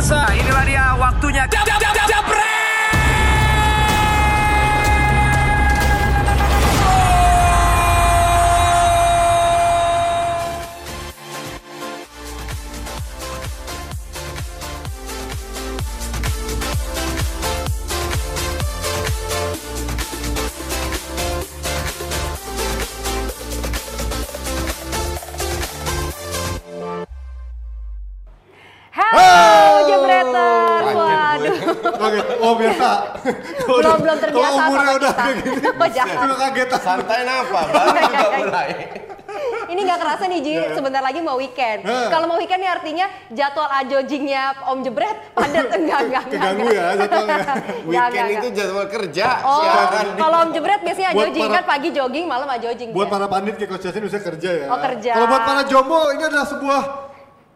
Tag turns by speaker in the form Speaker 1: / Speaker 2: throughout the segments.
Speaker 1: pemirsa, inilah dia waktunya. Jab, jab,
Speaker 2: Belum
Speaker 3: udah-
Speaker 2: belum terbiasa
Speaker 3: Kalau umurnya
Speaker 2: sama
Speaker 3: udah
Speaker 2: kita.
Speaker 3: gini,
Speaker 2: Oh, jahat.
Speaker 3: juga kagetan.
Speaker 4: Santai apa? Baru juga mulai.
Speaker 2: Ini nggak kerasa nih Ji, sebentar lagi mau weekend. Kalau mau weekend nih artinya jadwal ajojingnya Om Jebret padat enggak enggak enggak.
Speaker 3: Keganggu ya jadwalnya.
Speaker 4: Weekend itu jadwal kerja.
Speaker 2: Oh, kalau Om Jebret biasanya ajojing kan pagi jogging, malam ajojing.
Speaker 3: Buat
Speaker 2: dia.
Speaker 3: para pandit kayak Coach Justin bisa kerja ya.
Speaker 2: Oh, kerja.
Speaker 3: Kalau buat para jombo ini adalah sebuah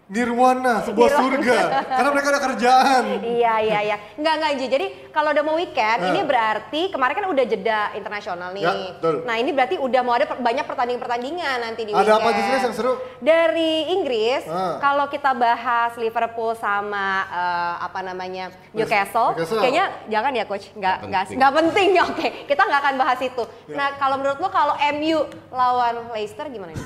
Speaker 3: nirwana, sebuah
Speaker 2: Nirwana.
Speaker 3: surga. Karena mereka ada kerjaan.
Speaker 2: Iya iya iya. Enggak enggak Ji. Jadi kalau udah mau weekend,
Speaker 3: Nah.
Speaker 2: ini berarti kemarin kan udah jeda internasional nih.
Speaker 3: Ya, betul.
Speaker 2: Nah, ini berarti udah mau ada banyak pertandingan-pertandingan nanti di
Speaker 3: Ada
Speaker 2: weekend.
Speaker 3: apa aja sih Nes, yang seru?
Speaker 2: Dari Inggris,
Speaker 3: Ah.
Speaker 2: kalau kita bahas Liverpool sama eh, apa namanya Newcastle,
Speaker 3: Newcastle.
Speaker 2: kayaknya jangan ya coach, nggak
Speaker 4: Nggak
Speaker 2: nggak
Speaker 4: penting.
Speaker 2: nggak penting ya. Oke, kita nggak akan bahas itu.
Speaker 3: Ya.
Speaker 2: Nah, kalau menurut lo kalau MU lawan Leicester gimana?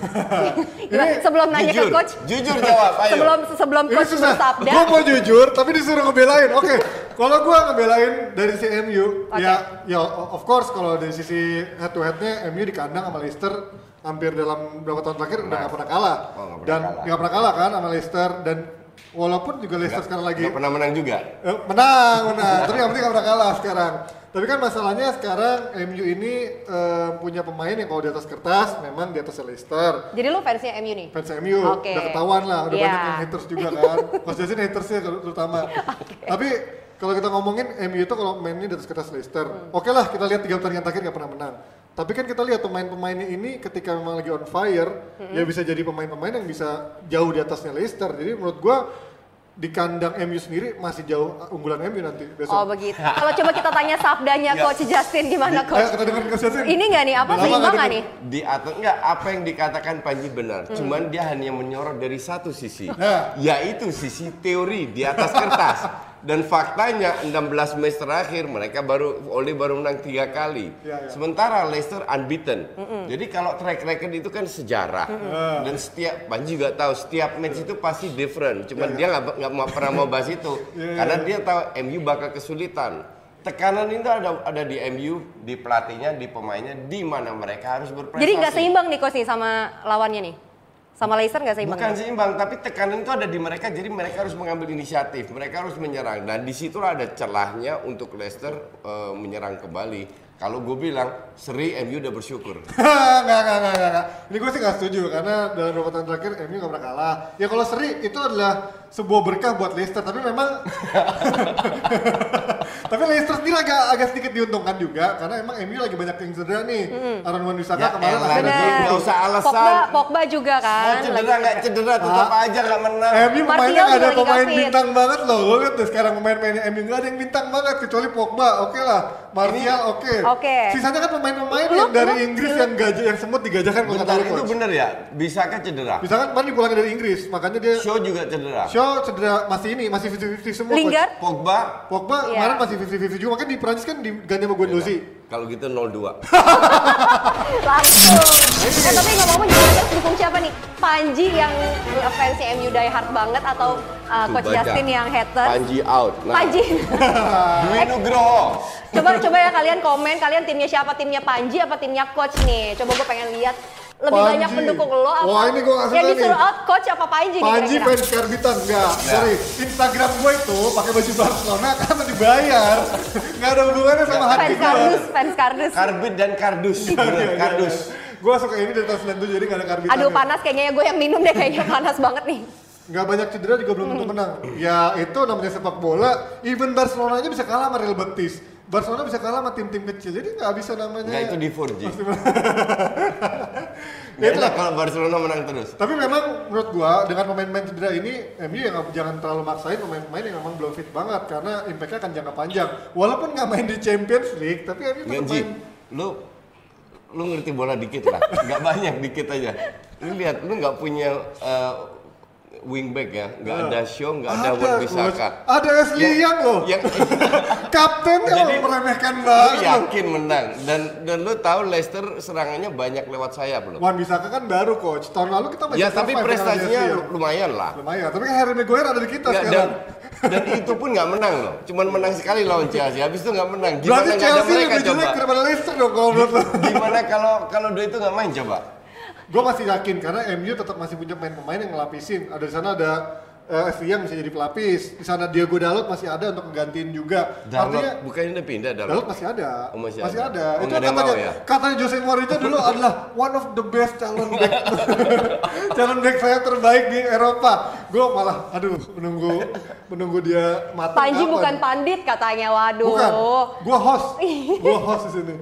Speaker 2: Gimana?
Speaker 3: Ini
Speaker 2: Sebelum nanya ke coach,
Speaker 4: jujur jawab, ayo.
Speaker 2: sebelum sebelum
Speaker 3: Ini
Speaker 2: coach
Speaker 3: susah.
Speaker 2: bersabda.
Speaker 3: Gue mau jujur, tapi disuruh ngebelain. Oke, kalau gue ngebelain dari si MU,
Speaker 2: Oke.
Speaker 3: ya, ya of course kalau dari sisi head to headnya MU di kandang sama Leicester hampir dalam beberapa tahun terakhir udah nggak pernah kalah.
Speaker 4: Oh, nggak pernah
Speaker 3: dan
Speaker 4: kalah.
Speaker 3: nggak pernah kalah kan sama Leicester dan walaupun juga Leicester sekarang lagi
Speaker 4: Nggak pernah menang juga.
Speaker 3: Eh, menang, menang. Tapi yang penting nggak pernah kalah sekarang. Tapi kan masalahnya sekarang MU ini eh, punya pemain yang kalau di atas kertas memang di atas Leicester.
Speaker 2: Jadi lu fansnya MU nih?
Speaker 3: Fans MU
Speaker 2: Oke.
Speaker 3: udah ketahuan lah, udah
Speaker 2: Iya.
Speaker 3: banyak yang haters juga kan. Mas Jasin hatersnya terutama. Tapi kalau kita ngomongin MU itu kalau mainnya di atas kertas Leicester,
Speaker 2: Hmm.
Speaker 3: oke lah kita lihat tiga pertandingan terakhir nggak pernah menang. Tapi kan kita lihat pemain-pemainnya ini ketika memang lagi on fire,
Speaker 2: Hmm.
Speaker 3: ya bisa jadi pemain-pemain yang bisa jauh di atasnya Leicester. Jadi menurut gua di kandang MU sendiri masih jauh unggulan MU nanti besok.
Speaker 2: Oh begitu. Kalau coba kita tanya sabdanya
Speaker 4: Ya.
Speaker 2: Coach Justin gimana
Speaker 3: Ayo
Speaker 2: Coach?
Speaker 3: kita dengar Coach Jasin.
Speaker 2: Ini nggak nih apa seimbang
Speaker 3: nggak
Speaker 2: nggak nih?
Speaker 4: Di atas enggak apa yang dikatakan Panji benar.
Speaker 2: Hmm.
Speaker 4: Cuman dia hanya menyorot dari satu sisi.
Speaker 3: Nah.
Speaker 4: Yaitu sisi teori di atas kertas. Dan faktanya 16 match terakhir mereka baru Oli baru menang tiga kali.
Speaker 3: Ya, ya.
Speaker 4: Sementara Leicester unbeaten. Jadi kalau track record itu kan sejarah. Dan setiap Panji juga tahu setiap match itu pasti different. Cuman dia nggak nggak mau pernah mau bahas itu.
Speaker 3: Ya,
Speaker 4: Karena dia tahu MU bakal kesulitan. Tekanan itu ada ada di MU, di pelatihnya, di pemainnya, di mana mereka harus berprestasi.
Speaker 2: Jadi nggak seimbang nih nih sama lawannya nih? Sama Leicester nggak seimbang?
Speaker 4: Bukan seimbang, tapi tekanan itu ada di mereka. Jadi mereka harus mengambil inisiatif, mereka harus menyerang. Dan di situlah ada celahnya untuk Leicester eh, menyerang kembali. Kalau gue bilang, seri MU udah bersyukur.
Speaker 3: Enggak, enggak, enggak, enggak, enggak. Ini gue sih nggak setuju karena dalam beberapa tahun terakhir MU nggak pernah kalah. Ya kalau seri itu adalah sebuah berkah buat Leicester, tapi memang tapi Leicester sendiri agak agak sedikit diuntungkan juga karena emang MU lagi banyak yang cedera nih. Aaron Wan Bissaka
Speaker 4: Ya
Speaker 3: kemarin ada
Speaker 2: Bener.
Speaker 4: Nggak
Speaker 3: gol.
Speaker 4: usah alasan.
Speaker 2: Pogba, Pogba juga
Speaker 4: Mau
Speaker 2: kan.
Speaker 4: cedera
Speaker 2: lagi
Speaker 4: nggak cedera, tetap aja nggak menang.
Speaker 3: MU pemainnya
Speaker 2: Martial
Speaker 3: nggak ada pemain
Speaker 2: fit.
Speaker 3: bintang banget loh. Lo lihat deh sekarang pemain-pemainnya MU nggak ada yang bintang banget kecuali Pogba. Oke lah, Martial oke.
Speaker 2: Oke.
Speaker 3: Sisanya kan pemain-pemain yang dari Inggris yang gajah yang semut digajakan kalau kata
Speaker 4: itu bener ya? Bisakah cedera?
Speaker 3: Bisa kan kemarin dipulangin dari Inggris, makanya dia
Speaker 4: Shaw juga cedera.
Speaker 3: Shaw cedera masih ini, masih 50-50 semua.
Speaker 2: Lingard?
Speaker 4: Pogba,
Speaker 3: Pogba
Speaker 2: Iya.
Speaker 3: kemarin masih 50-50 juga, makanya di Prancis kan diganti sama Guendouzi.
Speaker 4: kalau gitu 0-2.
Speaker 2: Langsung. Eh tapi ngomong-ngomong Juventus dukung siapa nih? Panji yang fansnya MU die hard banget atau uh,
Speaker 4: Tuh,
Speaker 2: Coach
Speaker 4: baca.
Speaker 2: Justin yang haters?
Speaker 4: Panji out. Nah,
Speaker 2: Panji.
Speaker 4: Dwi Nugroho.
Speaker 2: coba coba ya kalian komen kalian timnya siapa? Timnya Panji apa timnya Coach nih? Coba gue pengen lihat lebih
Speaker 3: Panji.
Speaker 2: banyak pendukung lo apa?
Speaker 3: Wah, ini gua nggak
Speaker 2: Yang
Speaker 3: suka
Speaker 2: disuruh
Speaker 3: nih.
Speaker 2: out Coach apa Panji, nih
Speaker 3: Panji
Speaker 2: kira-kira?
Speaker 3: fans karbitan enggak, sorry. Instagram gue itu pakai baju Barcelona karena dibayar. Enggak ada hubungannya sama hati
Speaker 2: Fans
Speaker 3: gue.
Speaker 2: kardus, fans kardus.
Speaker 4: Karbit dan Kardus.
Speaker 3: Iya,
Speaker 4: Bener, Kardus.
Speaker 3: Gue suka ini dari tahun 97 jadi nggak ada karbitan.
Speaker 2: Aduh panas kayaknya gue yang minum deh kayaknya panas banget nih.
Speaker 3: Nggak banyak cedera juga belum tentu menang. Ya itu namanya sepak bola. Even Barcelona aja bisa kalah sama Real Betis. Barcelona bisa kalah sama tim-tim kecil. Jadi nggak bisa namanya.
Speaker 4: Enggak itu di 4G.
Speaker 3: Ya,
Speaker 4: Ya
Speaker 3: itulah.
Speaker 4: kalau Barcelona menang terus.
Speaker 3: Tapi memang menurut gua dengan pemain-pemain cedera ini MU ya nggak- jangan terlalu maksain pemain-pemain yang memang belum fit banget karena impactnya akan jangka panjang. Walaupun nggak main di Champions League, tapi MU tetap main.
Speaker 4: lu lu ngerti bola dikit lah, nggak banyak dikit aja. Lu lihat, lu nggak punya eh, wingback ya, nggak ada show, nggak ada Wan
Speaker 3: Coach.
Speaker 4: Bisaka.
Speaker 3: Ada Ashley Young loh.
Speaker 4: Yang
Speaker 3: Kapten ya
Speaker 4: Jadi,
Speaker 3: meremehkan banget.
Speaker 4: yakin menang dan dan lu tahu Leicester serangannya banyak lewat sayap loh.
Speaker 3: Wan Bisaka kan baru coach. Tahun lalu kita masih
Speaker 4: Ya tapi prestasinya
Speaker 3: Young.
Speaker 4: lumayan lah.
Speaker 3: lumayan. Tapi kan Harry Maguire ada di kita
Speaker 4: Nggak, dan,
Speaker 3: sekarang.
Speaker 4: dan itu pun nggak menang loh. Cuman menang sekali lawan Chelsea. Habis itu nggak menang. Gimana
Speaker 3: Berarti
Speaker 4: ada
Speaker 3: Chelsea
Speaker 4: mereka
Speaker 3: lebih jelek daripada Leicester dong kalau menurut lo.
Speaker 4: Gimana kalau kalau dia itu nggak main coba?
Speaker 3: Gue masih yakin karena MU tetap masih punya pemain-pemain yang ngelapisin. Ada di sana ada uh, Young bisa jadi pelapis. Di sana Diego Dalot masih ada untuk ngegantiin juga.
Speaker 4: Dalot
Speaker 3: Artinya
Speaker 4: bukannya udah pindah Dalot?
Speaker 3: Dalot masih ada.
Speaker 4: Oh, masih
Speaker 3: masih
Speaker 4: ada.
Speaker 3: ada.
Speaker 4: Oh,
Speaker 3: Itu
Speaker 4: yang
Speaker 3: katanya
Speaker 4: mau ya?
Speaker 3: katanya Jose Mourinho dulu adalah one of the best calon back calon back saya terbaik di Eropa. Gue malah aduh menunggu menunggu dia mati.
Speaker 2: Panji
Speaker 3: kapan.
Speaker 2: bukan pandit katanya, waduh.
Speaker 3: Bukan. Gue host. Gue host di sini.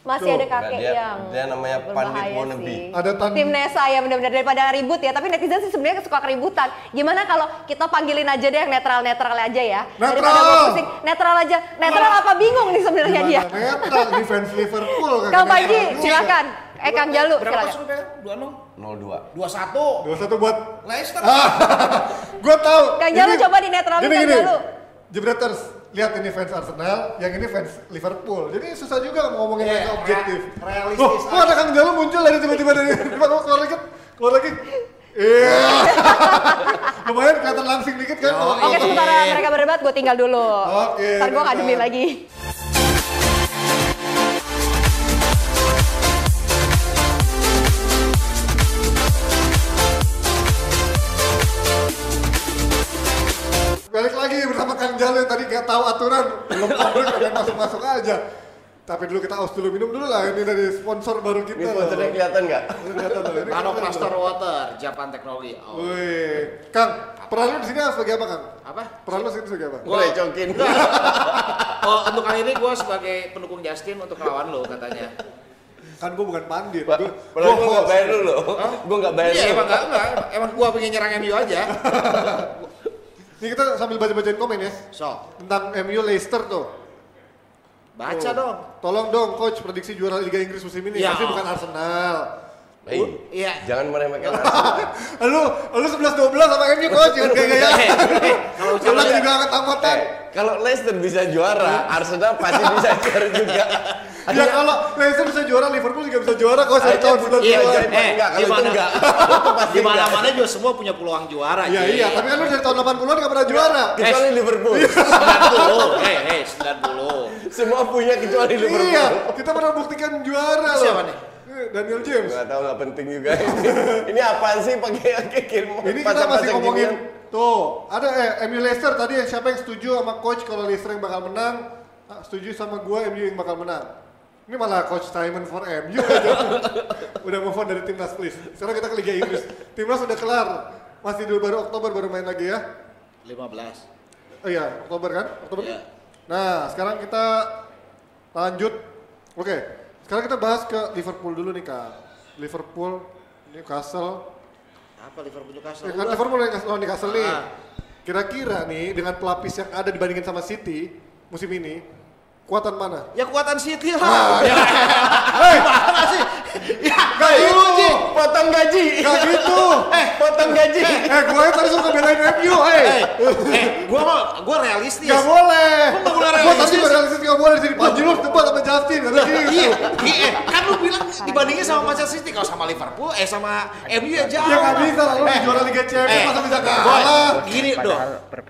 Speaker 2: Masih
Speaker 3: Tuh.
Speaker 2: ada kakek
Speaker 4: dia-
Speaker 2: yang
Speaker 4: dia namanya pandit
Speaker 2: sih.
Speaker 3: Ada tan-
Speaker 2: tim Nesa ya benar-benar daripada ribut ya. Tapi netizen sih sebenarnya suka keributan. Gimana kalau kita panggilin aja deh yang netral-netral aja ya. Daripada
Speaker 3: Netral!
Speaker 2: pusing, netral aja. Netral apa bingung nih sebenarnya dia.
Speaker 3: Netral di fans Liverpool kan.
Speaker 2: Kang Panji, silakan. Eh Kang Jalu,
Speaker 5: Berapa
Speaker 2: silakan.
Speaker 5: suruh pegang? 26?
Speaker 4: 02.
Speaker 5: 21.
Speaker 3: Dua satu buat
Speaker 5: Leicester.
Speaker 3: gue tahu.
Speaker 2: Kang Jalu coba dinetralin,
Speaker 3: gini,
Speaker 2: Kang. Jalu.
Speaker 3: Jebreters, lihat ini fans Arsenal, yang ini fans Liverpool. Jadi susah juga ngomongin
Speaker 5: Iya,
Speaker 3: mereka objektif.
Speaker 5: rea- realistis
Speaker 3: Loh, kok ada Kang Jalu muncul dari tiba-tiba dari tiba keluar lagi, keluar lagi. Iya. Lumayan kelihatan langsing dikit kan.
Speaker 2: Oke,
Speaker 3: ngomong.
Speaker 2: sementara mereka berdebat, gue tinggal dulu.
Speaker 3: Oke,
Speaker 2: Ntar gue
Speaker 3: bentar.
Speaker 2: ngademin lagi.
Speaker 3: Lagi bersama Kang Jalu yang tadi gak tahu aturan, belum ngobrol pengen masuk-masuk aja. Tapi dulu kita aus dulu minum dulu lah ini dari sponsor baru kita.
Speaker 4: Ini sponsornya kelihatan nggak?
Speaker 3: Kelihatan tuh, ini
Speaker 5: Nano Cluster. Water, Japan Technology. Oh.
Speaker 3: Wih, Kang, peran lu di sini sebagai apa, Kang?
Speaker 5: Apa?
Speaker 3: Peran lu sini sebagai apa?
Speaker 4: Gue recokin.
Speaker 5: Oh, untuk kali ini gue sebagai pendukung Justin untuk lawan lo katanya.
Speaker 3: Kan gue bukan pandit, gue
Speaker 4: gue nggak bayar lu loh. Gue nggak bayar
Speaker 5: Iya,
Speaker 4: lu.
Speaker 5: emang enggak, enggak. Emang gue pengen nyerang MU aja.
Speaker 3: Ini kita sambil baca-bacain komen ya
Speaker 5: So,
Speaker 3: tentang MU Leicester tuh.
Speaker 5: baca
Speaker 3: Tuh.
Speaker 5: dong.
Speaker 3: Tolong dong coach prediksi juara Liga Inggris musim ini.
Speaker 5: Ya.
Speaker 3: Pasti bukan Arsenal.
Speaker 4: Hei,
Speaker 5: Iya.
Speaker 4: jangan meremehkan Arsenal.
Speaker 3: Lu lu 11 12 sama MU coach jangan kayak gaya.
Speaker 5: Eh,
Speaker 3: Kalau
Speaker 5: kalau
Speaker 3: juga angkat angkatan.
Speaker 4: Kalau Leicester bisa juara, Arsenal pasti bisa juara juga.
Speaker 3: Ya kalau Leicester bisa juara, Liverpool juga bisa juara dari
Speaker 4: Aja
Speaker 3: tahun 90-an.
Speaker 5: Iya,
Speaker 4: Iya,
Speaker 5: eh,
Speaker 4: enggak, kalau
Speaker 5: di
Speaker 4: itu
Speaker 5: mana-
Speaker 4: enggak.
Speaker 5: Di
Speaker 4: enggak.
Speaker 5: mana-mana juga semua punya peluang juara.
Speaker 3: Iya iya, tapi kan lu dari tahun 80-an gak pernah juara.
Speaker 4: Kecuali Liverpool.
Speaker 5: 90. Eh, eh, 90.
Speaker 4: Semua punya kecuali Liverpool.
Speaker 3: Iya, kita pernah buktikan juara loh.
Speaker 5: Siapa nih?
Speaker 3: Eh, Daniel James.
Speaker 4: Gak tahu nggak penting juga ini. ini apaan sih pakai kirim
Speaker 3: Ini kita masih ngomongin tuh ada eh MU Leicester tadi siapa yang setuju sama coach kalau Leicester yang bakal menang ah, setuju sama gua MU yang bakal menang ini malah coach Simon for MU aja udah move on dari timnas please sekarang kita ke Liga Inggris timnas udah kelar masih dulu baru Oktober baru main lagi ya
Speaker 5: 15.
Speaker 3: oh iya Oktober kan Oktober
Speaker 5: Iya.
Speaker 3: nah sekarang kita lanjut oke sekarang kita bahas ke Liverpool dulu nih kak Liverpool Newcastle
Speaker 5: Apa Liverpool Newcastle?
Speaker 3: Ya kan. Liverpool yang lawan Newcastle nih.
Speaker 5: Ah.
Speaker 3: Kira-kira nih dengan pelapis yang ada dibandingkan sama City musim ini, kuatan mana?
Speaker 5: Ya kekuatan
Speaker 3: Ah.
Speaker 5: lah. Ya, Gimana sih?
Speaker 3: Gak
Speaker 5: lu Ci.
Speaker 4: potong gaji.
Speaker 3: Gak gitu.
Speaker 4: Eh, potong gaji.
Speaker 3: Eh, gue yang tadi suka belain MU, eh.
Speaker 5: Eh, eh, gua mah gua realistis.
Speaker 3: Gak boleh.
Speaker 5: Nggak boleh
Speaker 3: Gue tadi
Speaker 5: realistis?
Speaker 3: gak realistis gak boleh jadi Panji lu debat sama Justin, kata gitu.
Speaker 5: Iya, iya, kan lu bilang dibandingin sama Manchester City kalau sama Liverpool, eh sama MU ya jauh.
Speaker 3: Ya gak bisa lu
Speaker 5: Eh,
Speaker 3: juara Liga Champions
Speaker 5: eh,
Speaker 3: masa bisa kalah.
Speaker 5: gini dong.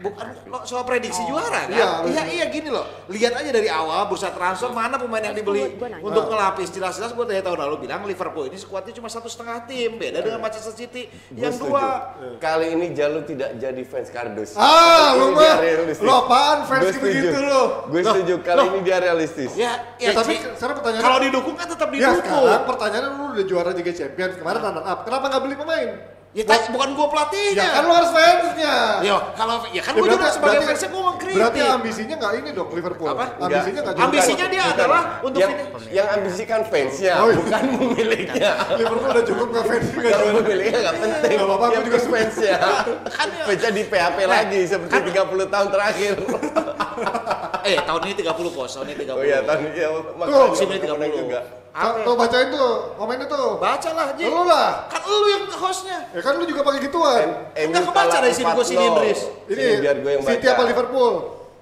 Speaker 5: Bukan lo soal prediksi juara kan?
Speaker 3: Iya,
Speaker 5: Iya, iya gini loh. Lihat aja dari awal bursa transfer mana pemain yang dibeli untuk ngelapis. Jelas-jelas gue dari tahun lalu bilang Liverpool ini skuadnya cuma satu setengah tim, beda dengan Manchester City yang dua.
Speaker 4: Kali ini Jalu tidak jadi fans kardus.
Speaker 3: Ah, lu
Speaker 4: Ini
Speaker 3: mah.
Speaker 4: dia realistis.
Speaker 3: Lu apaan fans
Speaker 4: Gua
Speaker 3: gitu-gitu
Speaker 4: setuju.
Speaker 3: lu?
Speaker 4: Gue setuju. Kali ini dia realistis.
Speaker 5: Ya,
Speaker 3: Ya,
Speaker 5: ya,
Speaker 3: tapi
Speaker 5: Ci.
Speaker 3: sekarang pertanyaannya
Speaker 5: kalau didukung kan tetap
Speaker 3: Ya
Speaker 5: didukung.
Speaker 3: sekarang pertanyaannya lu udah juara Liga Champions, kemarin runner up. Kenapa gak beli pemain?
Speaker 5: Ya, ta- bukan gua pelatihnya.
Speaker 3: Ya kan lu harus fansnya.
Speaker 5: Yo, kalau ya kan
Speaker 3: Ya,
Speaker 5: gue juga
Speaker 3: berarti-
Speaker 5: sebagai
Speaker 3: berarti-
Speaker 5: fansnya gue mengkritik.
Speaker 3: Berarti ambisinya nggak ini dong Liverpool.
Speaker 5: Apa?
Speaker 3: Ambisinya nggak.
Speaker 5: Ambisinya dia
Speaker 4: Bukan.
Speaker 5: adalah untuk
Speaker 4: yang,
Speaker 5: ini.
Speaker 4: yang ambisikan fansnya,
Speaker 3: Oh, iya.
Speaker 4: bukan pemiliknya.
Speaker 3: Liverpool udah cukup nggak fans nggak
Speaker 4: Kalau
Speaker 3: juara.
Speaker 4: pemiliknya nggak penting.
Speaker 3: Nggak apa-apa, aku
Speaker 4: Yang
Speaker 3: juga
Speaker 4: fansnya.
Speaker 5: Kan ya-
Speaker 4: Fansnya di PHP lagi seperti 30 tahun terakhir.
Speaker 5: Eh, tahun ini 30 kos, tahun ini 30.
Speaker 4: Oh iya, tahun makanya
Speaker 5: musim ini
Speaker 4: menang
Speaker 5: 30. Apa?
Speaker 3: Tuh bacain tuh, komennya tuh.
Speaker 5: Baca lah, Ji.
Speaker 3: Lu lah.
Speaker 5: Kan lu yang hostnya.
Speaker 3: Ya kan lu juga pakai gituan.
Speaker 5: Enggak kebaca dari sini, gua sini, Indris.
Speaker 3: Ini
Speaker 4: biar gue yang baca.
Speaker 3: City apa Liverpool?